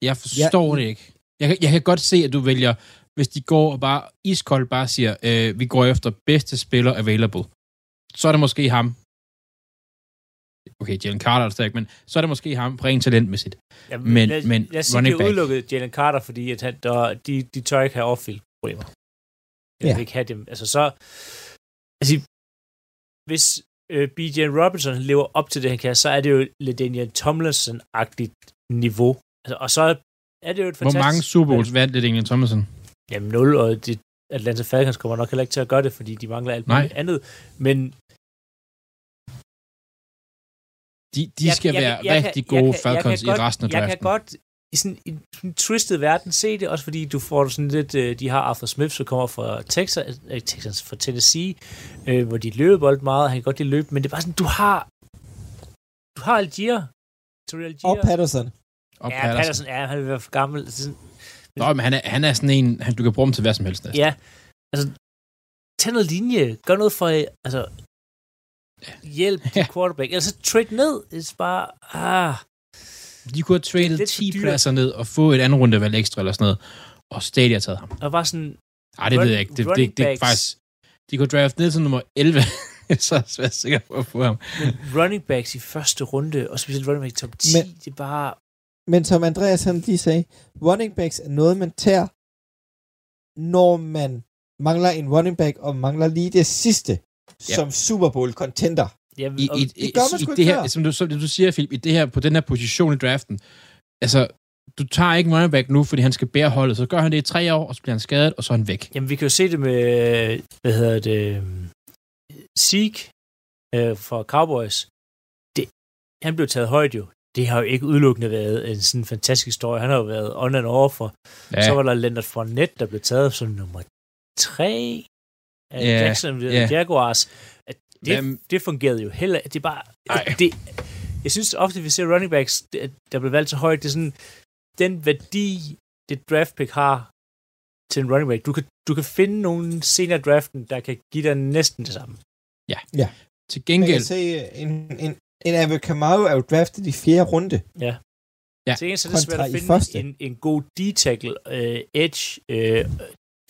Jeg forstår Ja. det ikke. Jeg, kan- jeg kan godt se, at du vælger, hvis de går og bare iskoldt bare siger, øh, vi går efter bedste spiller available, så er det måske ham. Okay, Jalen Carter er stadig, men så er det måske ham rent talentmæssigt. Ja, Men- jeg, men jeg siger, running de back. udelukket Jalen Carter, fordi at han, der, de, de tør ikke have off-field problemer. Jeg Ja. vil ikke have dem. Altså så... Altså, hvis øh, BJ Robinson lever op til det, han kan, så er det jo LaDainian Tomlinson-agtigt niveau. Altså, og så er det jo et Hvor fantastisk... mange Super Bowls vandt det Daniel Thomason? Jamen 0, og det, Atlanta Falcons kommer nok heller ikke til at gøre det, fordi de mangler alt muligt andet. Men De, de Jeg- skal jeg- være jeg kan- rigtig jeg gode kan- jeg Falcons kan i godt- resten af Jeg draften. kan godt i sådan en, en twisted verden se det, også fordi du får sådan lidt, øh, de har Arthur Smith, som kommer fra Texas, øh, Texas fra Tennessee, øh, hvor de løber bold meget, han kan godt lide løbe, men det er bare sådan, du har du har Algier, Terrell Algier. Og Patterson. Og ja, Patterson, ja, han vil være for gammel. Sådan, Nå, men han er, han er sådan en, han, du kan bruge ham til hvad som helst næsten. Ja, altså, tag noget linje, gør noget for, altså, hjælp til Ja. quarterback, eller så trade ned, det er bare, ah, De kunne have for 10 dyrt. pladser ned og få et andet rundevalg ekstra eller sådan noget, og stadig har taget ham. og bare sådan, Nej, det Run- ved jeg ikke. Det, det, det, det er faktisk... De kunne draft ned til nummer 11, så er jeg sikker på at få ham. men running backs i første runde, og specielt running backs i top 10, Men- det er bare, Men som Andreas han lige sagde, running backs er noget, man tager, når man mangler en running back, og mangler lige det sidste, ja. som Super Bowl contender. Ja, I, i, det gør man sgu ikke det her, før. som du, som du siger, Philip, i det her, på den her position i draften, altså, du tager ikke running back nu, fordi han skal bære holdet, så gør han det i tre år, og så bliver han skadet, og så er han væk. jamen, vi kan jo se det med, hvad hedder det, Zeke øh, for Cowboys. Det, han blev taget højt jo. Det har jo ikke udelukkende været en sådan fantastisk historie. Han har jo været on and off, og Ja, Så var der Leonard Fournette, der blev taget som nummer tre af Ja, Jacksonville ja. Jaguars. At det, Hvem- det fungerede jo heller Det er bare... Ej. Det, jeg synes ofte, vi ser running backs, der bliver valgt så højt, det er sådan, den værdi, det draft pick har til en running back. Du kan, du kan finde nogen senere i draften, der kan give dig næsten det samme. til Man gengæld, kan se, en, en, en Ave Kamau er jo draftet i fjerde runde. Ja. Ja. Til gengæld så er det svært at finde første. en, en god D-tackle, øh, edge, øh,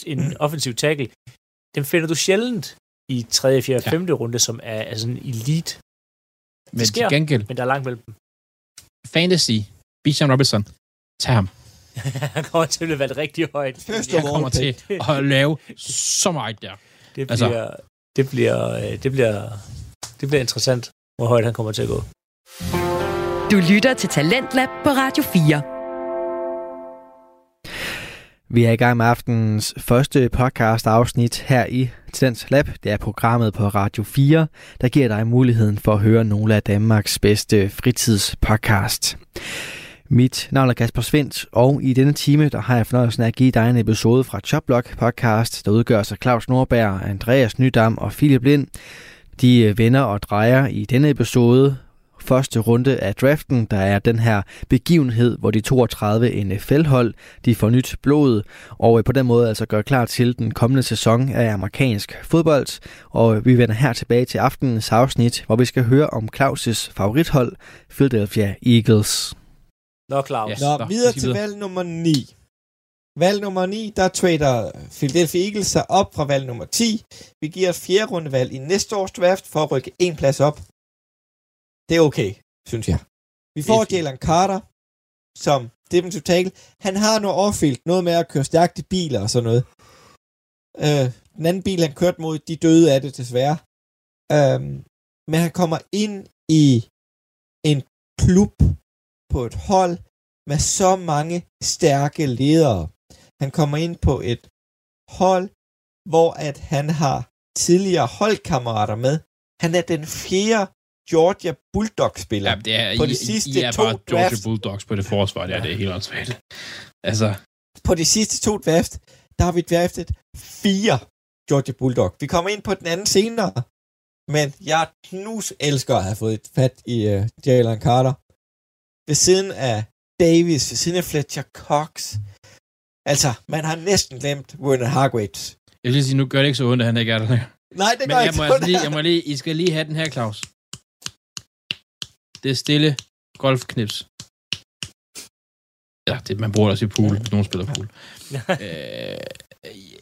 en offensiv tackle. Den finder du sjældent i 3., 4., Ja. 5. runde, som er, er sådan elite. men til sker. gengæld, Men der er langt mellem dem. fantasy, Bijan Robinson, tag ham. Han kommer til at blive valgt rigtig højt. Jeg kommer til at lave så meget der. Det Altså- bliver, det bliver, øh, det bliver, det bliver interessant, hvor højt han kommer til at gå. Du lytter til Talentlab på Radio 4. Vi er i gang med aftenens første podcast afsnit her i Tendens Lab. Det er programmet på Radio 4, der giver dig muligheden for at høre nogle af Danmarks bedste fritidspodcast. Mit navn er Kasper Svendt, og i denne time der har jeg fornøjelsen af at give dig en episode fra Choplock podcast, der udgør sig Claus Norberg, Andreas Nydam og Philip Lind. De vender og drejer i denne episode første runde af draften, der er den her begivenhed, hvor de 32 NFL-hold de får nyt blod, og øh, på den måde altså gør klar til den kommende sæson af amerikansk fodbold. Og vi vender her tilbage til aftenens afsnit, hvor vi skal høre om Claus' favorithold, Philadelphia Eagles. Nå, Claus. Ja. Nå, videre til videre. valg nummer 9. Valg nummer 9, der trader Philadelphia Eagles sig op fra valg nummer 10. Vi giver et fjerde rundevalg i næste års draft for at rykke en plads op. Det er okay, synes jeg. Vi får. Jalen Carter som defensive tackle. Han har noget overfield, noget med at køre stærkt i biler og sådan noget. Øh, den anden bil, han kørte mod, de døde af det desværre. Øhm, men han kommer ind i en klub på et hold med så mange stærke ledere. Han kommer ind på et hold, hvor at han har tidligere holdkammerater med. Han er den fjerde Georgia Bulldog-spiller. Ja, det er, På I, de sidste I er to bare Georgia. Bulldogs på det forsvar, det er, det er helt åndssvagt. Altså, På de sidste to draft, der har vi draftet fire Georgia Bulldog. Vi kommer ind på den anden senere, men jeg knus elsker at have fået et fat i uh, Jalen Carter. Ved siden af Davis, ved siden af Fletcher Cox. Altså, man har næsten glemt Werner Hargreaves. jeg vil sige, nu gør det ikke så ondt, at han ikke er der længere. Nej, det Men gør jeg ikke må, altså lige, jeg må lige, I skal lige have den her, Claus. Det er stille golfknips. Ja, det, man bruger det også i pool, hvis nogen spiller pool. øh,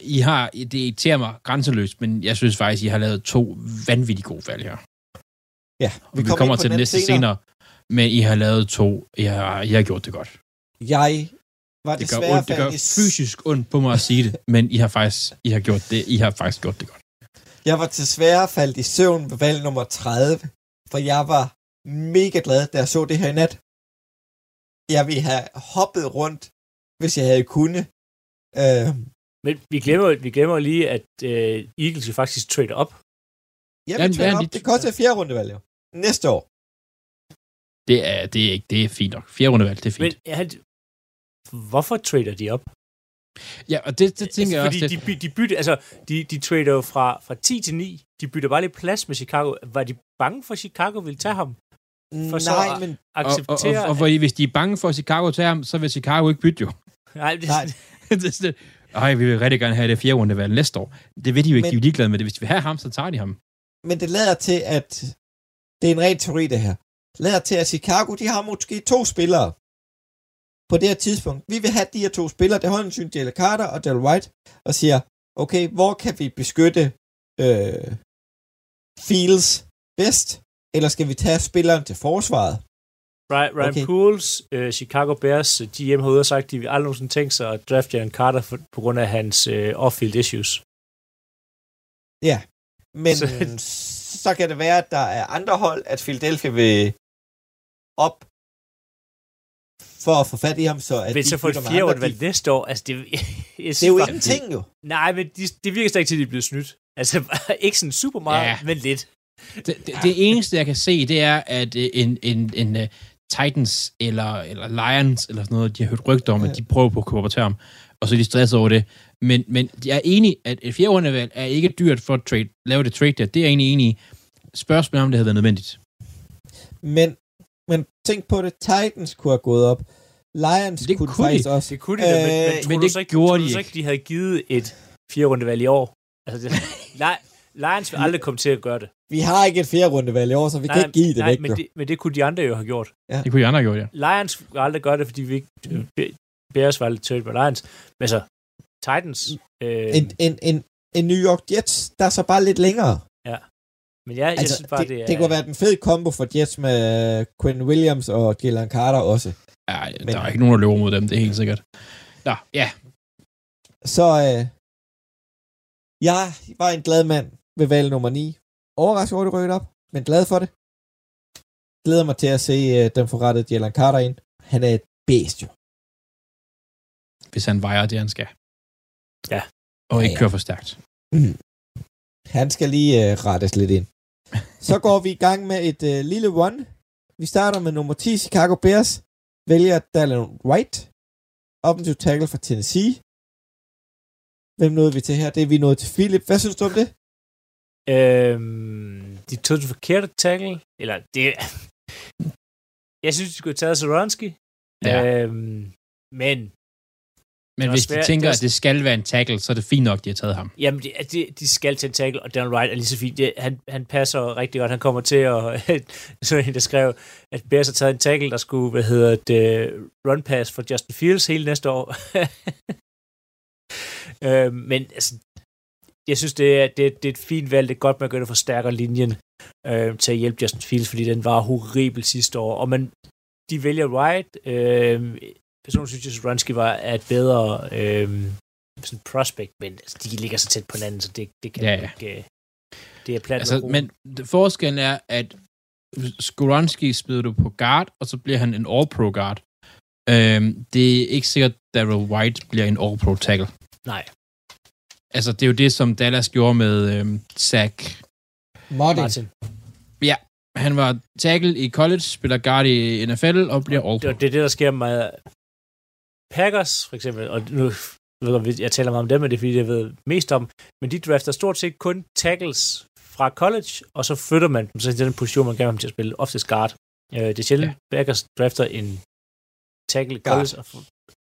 I har, det irriterer mig grænseløst, men jeg synes faktisk, I har lavet to vanvittigt gode valg her. Ja, Vi, vi kommer, til det næste senere. men I har lavet to. I har, I har gjort det godt. Jeg var Det gør, desværre ondt, det gør fysisk ondt på mig at sige det, men I har faktisk, I har gjort det, I har faktisk gjort det godt. Jeg var desværre faldet i søvn ved valg nummer 30, for jeg var mega glad, da jeg så det her i nat. Jeg ville have hoppet rundt, hvis jeg havde kunnet. Øh, Men vi glemmer, vi glemmer lige, at øh, Eagles jo faktisk trade op. jeg Ja, ja, ja, op. de- Det koster fjerde rundevalg, jo. Næste år. Det er, det er, ikke, det er fint nok. Fjerde rundevalg, det er Men fint. han, hvorfor trader de op? ja, og det, det tænker jeg Altså, Fordi også. de, Det, by- de bytter, altså, de, de trader jo fra, fra 10 til 9. De bytter bare lidt plads med Chicago. Var de bange for, at Chicago ville tage ham? For så Nej, at- men og, og, Acceptere... og, og, fordi hvis de er bange for, at Chicago tager ham, så vil Chicago ikke bytte jo. nej, det, Nej. det er ej, vi vil rigtig gerne have det fjerde rundevalg næste år. Det vil de jo ikke, Men- de er ligeglade med det. Hvis de vil have ham, så tager de ham. Men det lader til, at det er en ren teori, det her. Lader til, at Chicago, de har måske to spillere på det her tidspunkt. Vi vil have de her to spillere, det holder syn Jalen Carter og Del White, og siger, okay, hvor kan vi beskytte øh, Fields bedst? Eller skal vi tage spilleren til forsvaret? Ryan, Ryan Okay. Pools, øh, Chicago Bears, øh, GM har ude og sagt, at de vil aldrig nogensinde tænke sig at drafte Jalen Carter for, på grund af hans øh, off-field issues. Men så, Så- kan det være, at der er andre hold, at Philadelphia vil op for at få fat i ham, så at de så for et fjerde rundevalg de- næste år, altså det, jeg synes Det er jo ingenting jo. Nej, men de, det virker slet ikke til, at de er blevet snydt. Altså, ikke sådan super meget, Ja. ja. men lidt. Det, det, det eneste, jeg kan se, det er, at øh, en, en, en uh, Titans eller, eller Lions eller sådan noget, de har hørt rygter om, at de prøver på at komme ham, og så er de stresset over det. Men, men jeg er enig, at et fjerde rundevalg er ikke dyrt for at trade, lave det trade der. Det er jeg egentlig enig i. Spørgsmålet om det havde været nødvendigt. Men, men tænk på det, Titans kunne have gået op. Lions Det kunne, kunne de. faktisk også. Det kunne de da, men, Øh, men, men men det ikke, gjorde tror de du så ikke. ikke, de havde givet et fjerde rundevalg i år? Altså, det, Li- Lions vil aldrig komme til at gøre det. Vi har ikke et fjerde rundevalg i år, så vi kan ikke give det nej, væk. men jo. det, men det kunne de andre jo have gjort. Det kunne de andre have gjort, ja. Lions vil aldrig gøre det, fordi vi ikke... Be- Bears var lidt tødt med Lions. Men så, Titans... Øh, En, en, en, en New York Jets, der er så bare lidt længere. men ja, jeg Altså, synes bare, det, det, er... det kunne være den fede kombo for Jets med Quinn Williams og Jalen Carter også. ja Men- der er ikke nogen, der løber mod dem, det er helt sikkert. Nå, ja. Så øh, jeg var en glad mand ved valg nummer 9. Overrasket over, det rykket op, men glad for det. Glæder mig til at se øh, dem få rettet Jalen Carter ind. Han er et bedst jo. Hvis han vejer det, han skal. Ja. Og Ja, ikke ja. kører for stærkt. Han skal lige øh, rettes lidt ind. Så går vi i gang med et øh, lille one. Vi starter med nummer 10, Chicago Bears. Vælger Dallin White. Offensive tackle fra Tennessee. Hvem nåede vi til her? Det er vi nået til Philip. Hvad synes du om det? Øhm, de tog den forkerte tackle. Eller det... Jeg synes, de skulle have taget Zoronski. Ja. Øhm, men Men hvis de svært- tænker, det var- at det skal være en tackle, så er det fint nok, de har taget ham. Jamen, de, de, de skal til en tackle, og Dan Wright er lige så fint. Det, han, han passer rigtig godt. Han kommer til at... så en, der skrev, at Bears har taget en tackle, der skulle, hvad hedder det, run pass for Justin Fields hele næste år. øh, men altså, jeg synes, det er, det, det er et fint valg. Det er godt, man gør det forstærker linjen øh, til at hjælpe Justin Fields, fordi den var horribel sidste år. Og man, de vælger Wright. Øh, personligt synes jeg, at Runsky var er et bedre øh, sådan prospect, men altså, de ligger så tæt på hinanden, så det, det kan Ja, ja, ikke... øh, Det er plat Altså, men forskellen er, at Skoronski spiller du på guard, og så bliver han en all-pro guard. Øhm, det er ikke sikkert, at Daryl White bliver en all-pro tackle. Nej, Altså, det er jo det, som Dallas gjorde med øhm, Zach. Martin. Martin. Han var tackle i college, spiller guard i NFL og bliver Det, all-pro. det er det, der sker med Packers, for eksempel, og nu ved jeg, jeg taler meget om dem, men det er fordi, jeg ved mest om, men de drafter stort set kun tackles fra college, og så flytter man dem så til den position, man gerne vil have dem til at spille, oftest guard. Øh, det er sjældent, ja. Packers drafter en tackle i college, og,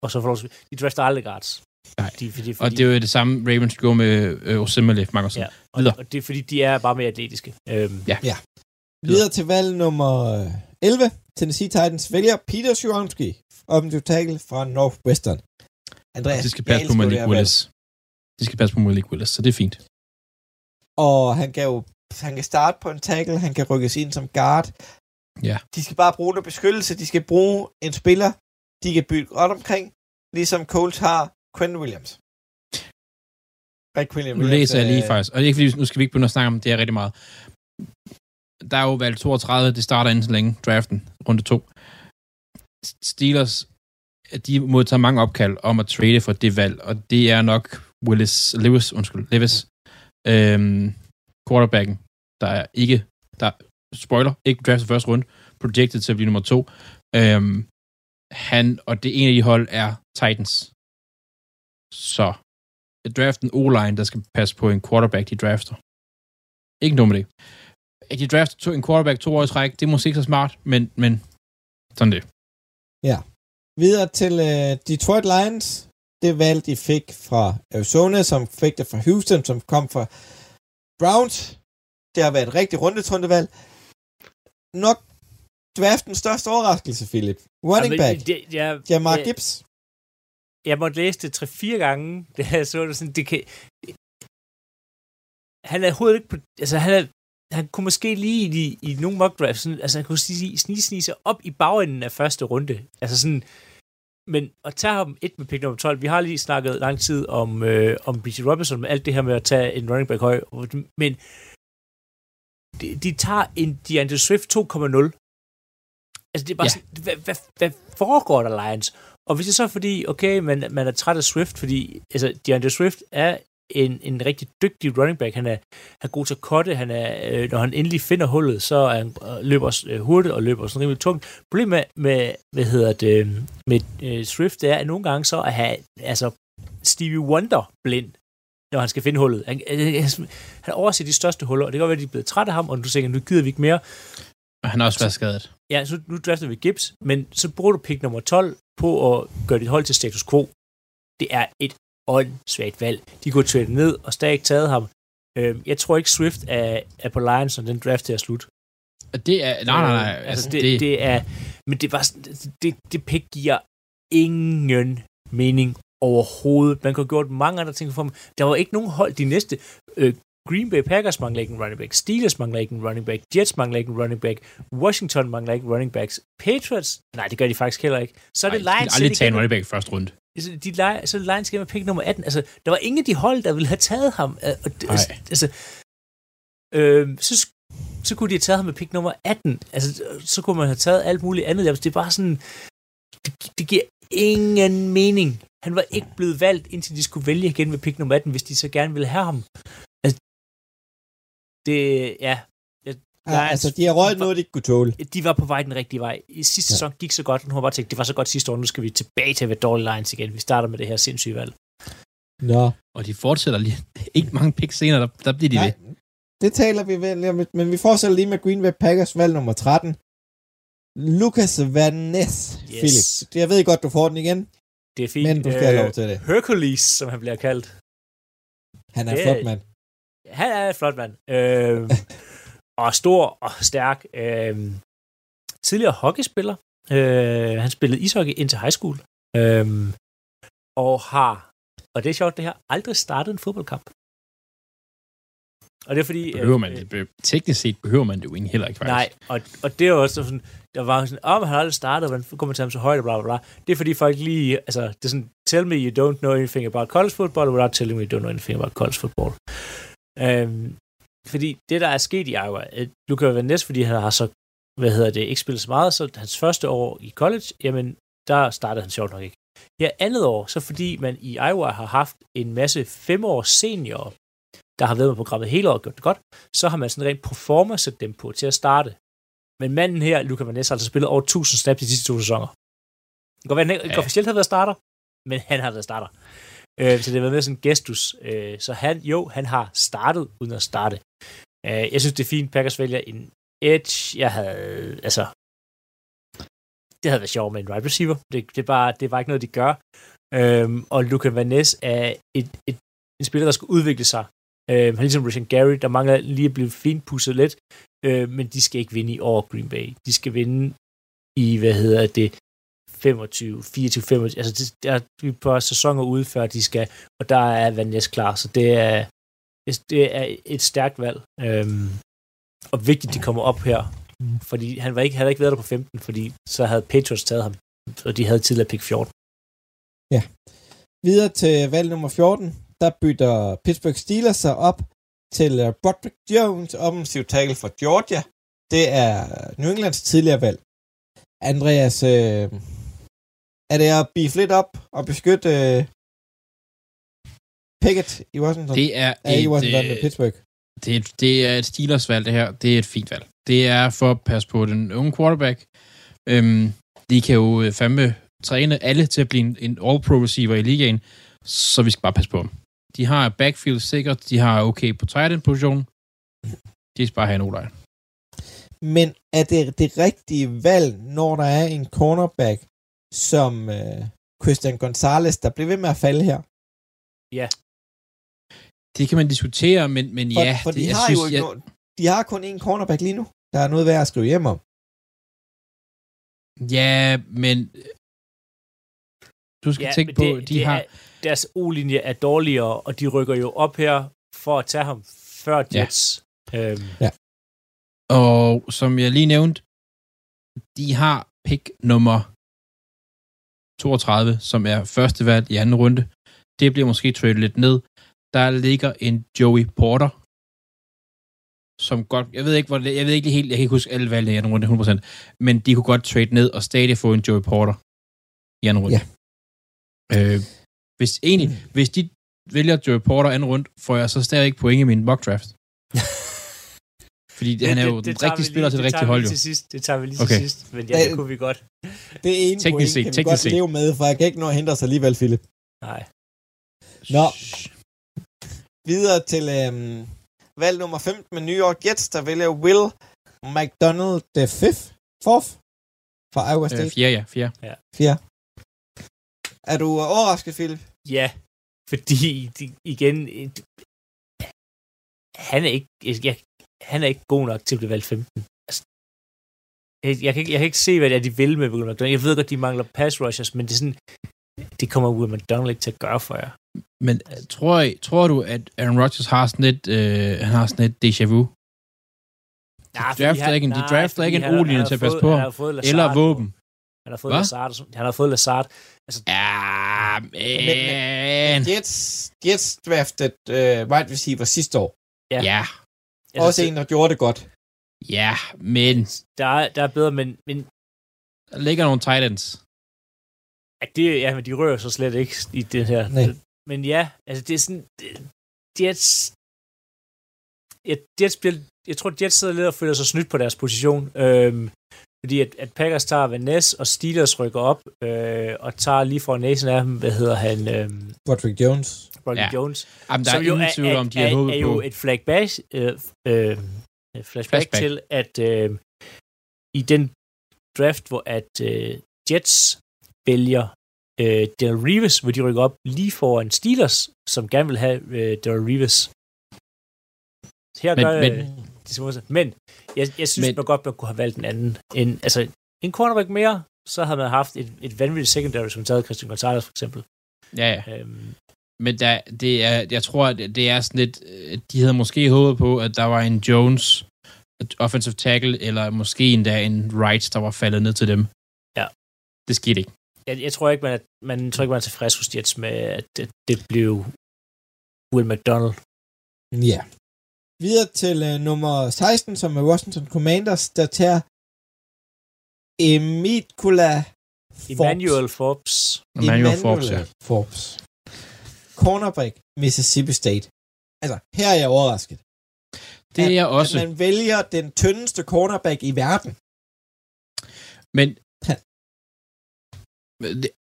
og så får de drafter aldrig guards. Nej. De, fordi, fordi, Og det er jo det samme, Ravens gjorde med øh, Osemele siden. Ja, og, Videre. og det er fordi, de er bare mere atletiske. Øhm, Ja. Videre til valg nummer øh, 11. Tennessee Titans vælger Peter Shuronski, offensive tackle fra Northwestern. Andreas, Det skal jeg passe på Malik. Willis. Det skal passe på Malik Willis, så det er fint. Og han kan jo han kan starte på en tackle, han kan rykkes ind som guard. Ja. De skal bare bruge noget beskyttelse, de skal bruge en spiller, de kan bygge godt omkring, ligesom Colts har Quinn Williams. Rick Williams. Nu læser jeg lige øh, faktisk, og det er ikke fordi, nu skal vi ikke begynde at snakke om det her rigtig meget. Der er jo valgt 32, det starter inden så længe, draften, runde 2. Steelers, de modtager mange opkald om at trade for det valg, og det er nok Willis, Lewis, undskyld, Levis, øhm, quarterbacken, der er ikke, der spoiler, ikke draftet første runde, projected til at blive nummer to. Øhm, han, og det ene af de hold er Titans. Så draften O-line, der skal passe på en quarterback, de drafter. Ikke noget med det. At de drafter to, en quarterback to år i træk, det er måske ikke så smart, men, men sådan det. Videre til øh, Detroit Lions det valg, de fik fra Arizona, som fik det fra Houston, som kom fra Browns. Det har været et rigtig rundetrundevalg. Nok draftens største overraskelse, Philip. Running back. Det, ja, Jamar Gibbs. Jeg måtte læse det tre-fire gange, da jeg så det sådan, det kan... Han er overhovedet ikke på... Altså, han, er, han kunne måske lige i, i nogle mock drafts, sådan, altså han kunne snige, snige, snige sig op i bagenden af første runde. Altså sådan... Men at tage ham et med pick nummer 12, vi har lige snakket lang tid om, øh, om B.J. Robinson, med alt det her med at tage en running back høj, men de, de tager en DeAndre Swift 2,0. Altså, det er bare ja. sådan, hvad, hvad, hvad foregår der, Lions? Og hvis det så er fordi, okay, man, man er træt af Swift, fordi altså, DeAndre Swift er en, en rigtig dygtig running back. Han er, han er god til at cutte. Han er, øh, når han endelig finder hullet, så er han, øh, løber øh, hurtigt og løber sådan rimelig tungt. Problemet med, med hvad hedder det, med øh, Swift, det er, at nogle gange så er han, altså, Stevie Wonder blind, når han skal finde hullet. Han, øh, øh han overser de største huller, og det kan godt være, at de er blevet trætte af ham, og du tænker, nu gider vi ikke mere. Og han har også været skadet. Ja, så nu drafter vi Gibbs, men så bruger du pick nummer 12 på at gøre dit hold til status quo. Det er et åndssvagt valg. De kunne trade ned og stadig taget ham. Øhm, jeg tror ikke, Swift er, er på Lions, når den draft er slut. Det er... Nej, nej, nej. Øh, altså, det, det, det er... Men det var det, det pick giver ingen mening overhovedet. Man kunne have gjort mange andre ting for dem. Der var ikke nogen hold de næste... Øh, Green Bay Packers mangler ikke en running back. Steelers mangler ikke en running back. Jets mangler ikke en running back. Washington mangler ikke running backs. Patriots, nej, det gør de faktisk heller ikke. Så er det de Lions. kan aldrig så tage en running back i første runde. Altså, de leger, så er det Lions skal med pick nummer 18. Altså, der var ingen af de hold, der ville have taget ham. Øh, Og Nej. altså, øh, så, så kunne de have taget ham med pick nummer 18. Altså, så kunne man have taget alt muligt andet. Altså, det er bare sådan... Det, det giver ingen mening. Han var ikke blevet valgt, indtil de skulle vælge igen med pick nummer 18, hvis de så gerne ville have ham. Det, ja. Ja, Lions- altså, de har røget noget, de ikke kunne tåle. de var på vej den rigtige vej. I sidste Ja. sæson gik så godt, nu har jeg bare tænkt, det var så godt sidste år, nu skal vi tilbage til at være dårlige Lions igen. Vi starter med det her sindssyge valg. Nå. Og de fortsætter lige ikke mange picks senere, der, der bliver de Nej, ved. det taler vi vel om, men vi fortsætter lige med Green Bay Packers valg nummer 13. Lucas Van Ness, Yes. Philip. Jeg ved godt, du får den igen, Det er fint. men du skal have lov til det. Hercules, som han bliver kaldt. Han er Det- flot, mand. Han er en flot mand. Øh, og stor og stærk. Øh, tidligere hockeyspiller. Øh, han spillede ishockey indtil high school. Øh, og har, og det er sjovt det her, aldrig startet en fodboldkamp. Og det er fordi... Behøver man øh, det? Teknisk set behøver man det jo egentlig heller ikke, faktisk. Nej, og, og det er jo også sådan, der var sådan, om oh, han aldrig startet, hvordan kommer til ham så højt, og bla, bla, bla. Det er fordi folk lige, altså, det er sådan, tell me you don't know anything about college football, without telling me you don't know anything about college football. Øhm, fordi det, der er sket i Iowa, at Luca Van Ness, fordi han har så, hvad hedder det, ikke spillet så meget, så hans første år i college, jamen, der startede han sjovt nok ikke. Her andet år, så fordi man i Iowa har haft en masse femårs seniorer, der har været med på programmet hele året og gjort det godt, så har man sådan rent proforma sat dem på til at starte. Men manden her, Luca Van Ness, har altså spillet over 1000 snaps de sidste to sæsoner. Det kan godt være, han ikke Ja. officielt har været starter, men han har været starter. Øh, så det har været med sådan en gestus. Øh, så han, jo, han har startet uden at starte. Øh, jeg synes, det er fint, Packers vælger en edge. Jeg havde, altså, det havde været sjovt med en wide receiver. Det, det, er bare, det var ikke noget, de gør. Øhm, og Luca Van Ness er et, et, en spiller, der skal udvikle sig. Øhm, han er ligesom Richard Gary, der mangler lige at blive fint pusset lidt, øh, men de skal ikke vinde i år Green Bay. De skal vinde i, hvad hedder det, 25, 24, 25, altså det, der er vi er et par sæsoner ude, før de skal, og der er Van Ness klar, så det er, det er et stærkt valg, øhm, og vigtigt, de kommer op her, fordi han var ikke, havde ikke været der på 15, fordi så havde Patriots taget ham, og de havde tidligere pick 14. Ja. Videre til valg nummer 14, der bytter Pittsburgh Steelers sig op til øh, Broderick Jones, offensiv tackle fra Georgia. Det er New Englands tidligere valg. Andreas, øh, er det at beef lidt op og beskytte øh, Pickett i Washington? Det er, er i et, Washington med øh, Pittsburgh. det, er, et- det er et Steelers valg, det her. Det er et fint valg. Det er for at passe på den unge quarterback. Øhm, de kan jo øh, fandme træne alle til at blive en, en all-pro receiver i ligaen, så vi skal bare passe på dem. De har backfield sikkert, de har okay på tight end position. De skal bare have en o Men er det det rigtige valg, når der er en cornerback, som øh, Christian Gonzalez, der bliver ved med at falde her? Ja. Det kan man diskutere, men, men For, ja. for det, de, jeg har synes, jo ikke jeg, noget, de har kun én cornerback lige nu. Der er noget værd at skrive hjem om. Ja, men du skal ja, tænke men på, det, de det har... Er, deres O-linje er dårligere, og de rykker jo op her for at tage ham før Jets. Ja. Øhm, Og som jeg lige nævnte, de har pick nummer 32, som er første valg i anden runde. Det bliver måske traded lidt ned. Der ligger en Joey Porter, som godt, jeg ved ikke, hvor jeg ved ikke helt, jeg kan ikke huske alle valgene i anden runde 100%, men de kunne godt trade ned og stadig få en Joey Porter i anden runde. Ja. Øh, hvis egentlig, mm. hvis de vælger Joey Porter anden runde, får jeg så stadig ikke point i min mock draft. Fordi det, han er jo den rigtige spiller til det rigtige hold, jo. Til sidst. Det tager vi lige Okay. til sidst, men ja, det kunne vi godt. Det er en Teknisk point, set, kan vi godt set. leve med, for jeg kan ikke nå at hente os alligevel, Philip. Nej. Nå. Videre til øhm, valg nummer 15 med New York Jets, der vælger Will McDonald the fifth, fourth fra Iowa Øh, State. fjerde, ja, fjerde. Fjerde. Er du øh, overrasket, Philip? Ja, fordi de, igen, han er ikke, jeg, han er ikke god nok til at blive valgt 15. Altså, jeg, jeg, kan ikke, jeg kan ikke se, hvad det er, de vil med Will McDonald. Jeg ved godt, de mangler pass rushers, men det er sådan, det kommer Will McDonald ikke til at gøre for jer. Men øh, tror, I, tror du, at Aaron Rodgers har sådan et, øh, han har sådan et déjà vu? Nej, De drafter ikke en- de drafter ikke en O-linje til at passe på ham. Eller våben? Han har fået Hvad? Lazard. Han har fået Lazard. Altså, Ja, men... Jets, Jets drafted øh, wide receiver sidste år. Ja. Ja, altså, Også en, der gjorde det godt. ja, men Der er, der er bedre, men, men der ligger nogle Titans. Ja, det, ja, men de rører så slet ikke i det her. Nej. Men ja, altså det er sådan... det- Jets... Ja, Jets bliver, jeg tror, Jets sidder lidt og føler sig snydt på deres position. Øhm, fordi at, at Packers tager Van Ness, og Steelers rykker op, øh, og tager lige for næsen af dem, hvad hedder han, øhm, Broderick Jones. Broderick Ja. Jones. Jamen, der er ingen tvivl om, de har er, håbet er jo på. et flashback, øh, øh, flashback, Flashback. til, at øh, i den draft, hvor at øh, Jets vælger øh, Daryl Reeves, hvor de rykker op lige foran Steelers, som gerne vil have øh, Daryl Reeves. Her Men- gør men- de små Men jeg, jeg synes Men- men, godt, man kunne have valgt en anden. En, altså, en cornerback mere, så havde man haft et, et vanvittigt secondary, som taget Christian Gonzalez for eksempel. Ja, ja. Øhm, Men der, det er, jeg tror, at det er sådan lidt... øh, De havde måske håbet på, at der var en Jones offensive tackle, eller måske endda en Wright, der var faldet ned til dem. Ja. Det skete ikke. jeg, jeg tror ikke, man er, man tror ikke, man er tilfreds hos Jets med, at det, det blev Will McDonald. Ja. Videre til øh, nummer 16, som er Washington Commanders, der tager Emikula Forbes. Emmanuel Forbes. Emmanuel Forbes, ja. Forbes. Cornerback, Mississippi State. Altså, her er jeg overrasket. Det er jeg også. At man vælger den tyndeste cornerback i verden. Men Ja. det,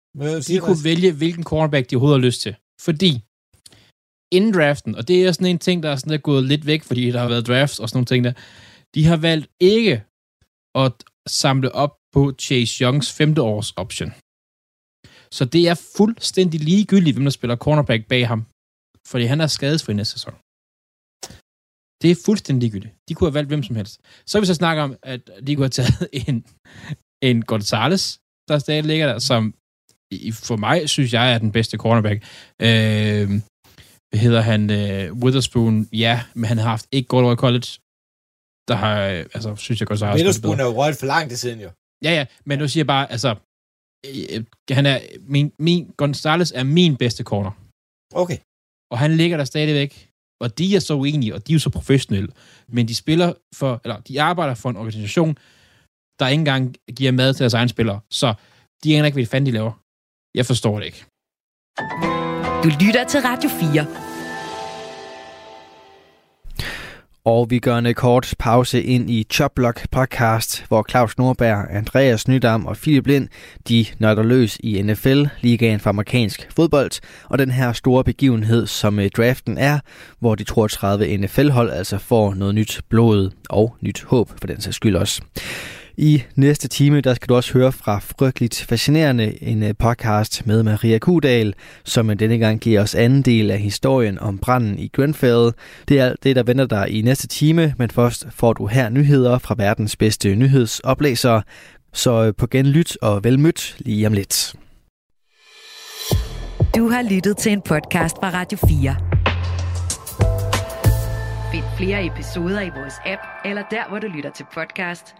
de kunne vælge, hvilken cornerback de overhovedet har lyst til. Fordi inden draften, og det er sådan en ting, der er sådan er gået lidt væk, fordi der har været drafts og sådan nogle ting der, de har valgt ikke at samle op på Chase Youngs femte års option. Så det er fuldstændig ligegyldigt, hvem der spiller cornerback bag ham. Fordi han er skadesfri næste sæson. Det er fuldstændig ligegyldigt. De kunne have valgt hvem som helst. Så kan vi så snakke om, at de kunne have taget en, en Gonzales, der stadig ligger der, som i- for mig, synes jeg, er den bedste cornerback. Øh, hedder han? Øh, Witherspoon, ja, men han har haft ikke godt over i college. Der har, øh, altså, synes jeg godt, så har Witherspoon er jo røget for lang tid siden, jo. Ja, ja, men nu siger jeg bare, altså, øh, han er, min, min, Gonzales er min bedste corner. Okay. Og han ligger der stadigvæk. Og de er så uenige, og de er jo så professionelle. Men de spiller for, eller de arbejder for en organisation, der ikke engang giver mad til deres egne spillere. Så de aner ikke, hvad fanden de laver. Jeg forstår det ikke. Du lytter til Radio 4. Og vi gør en kort pause ind i Choplock podcast, hvor Claus Nordberg, Andreas Nydam og Philip Lind, de nørder løs i NFL, ligaen for amerikansk fodbold, og den her store begivenhed, som øh, draften er, hvor de 32 NFL-hold altså får noget nyt blod og nyt håb for den sags skyld også. I næste time, der skal du også høre fra Frygteligt Fascinerende, en øh, podcast med Maria Kudal, som øh, denne gang giver os anden del af historien om branden i Grenfell. Det er alt det, der venter dig i næste time, men først får du her nyheder fra verdens bedste nyhedsoplæser. Så øh, på genlyt og velmødt lige om lidt. Du har lyttet til en podcast fra Radio 4. Find flere episoder i vores app, eller der, hvor du lytter til podcast.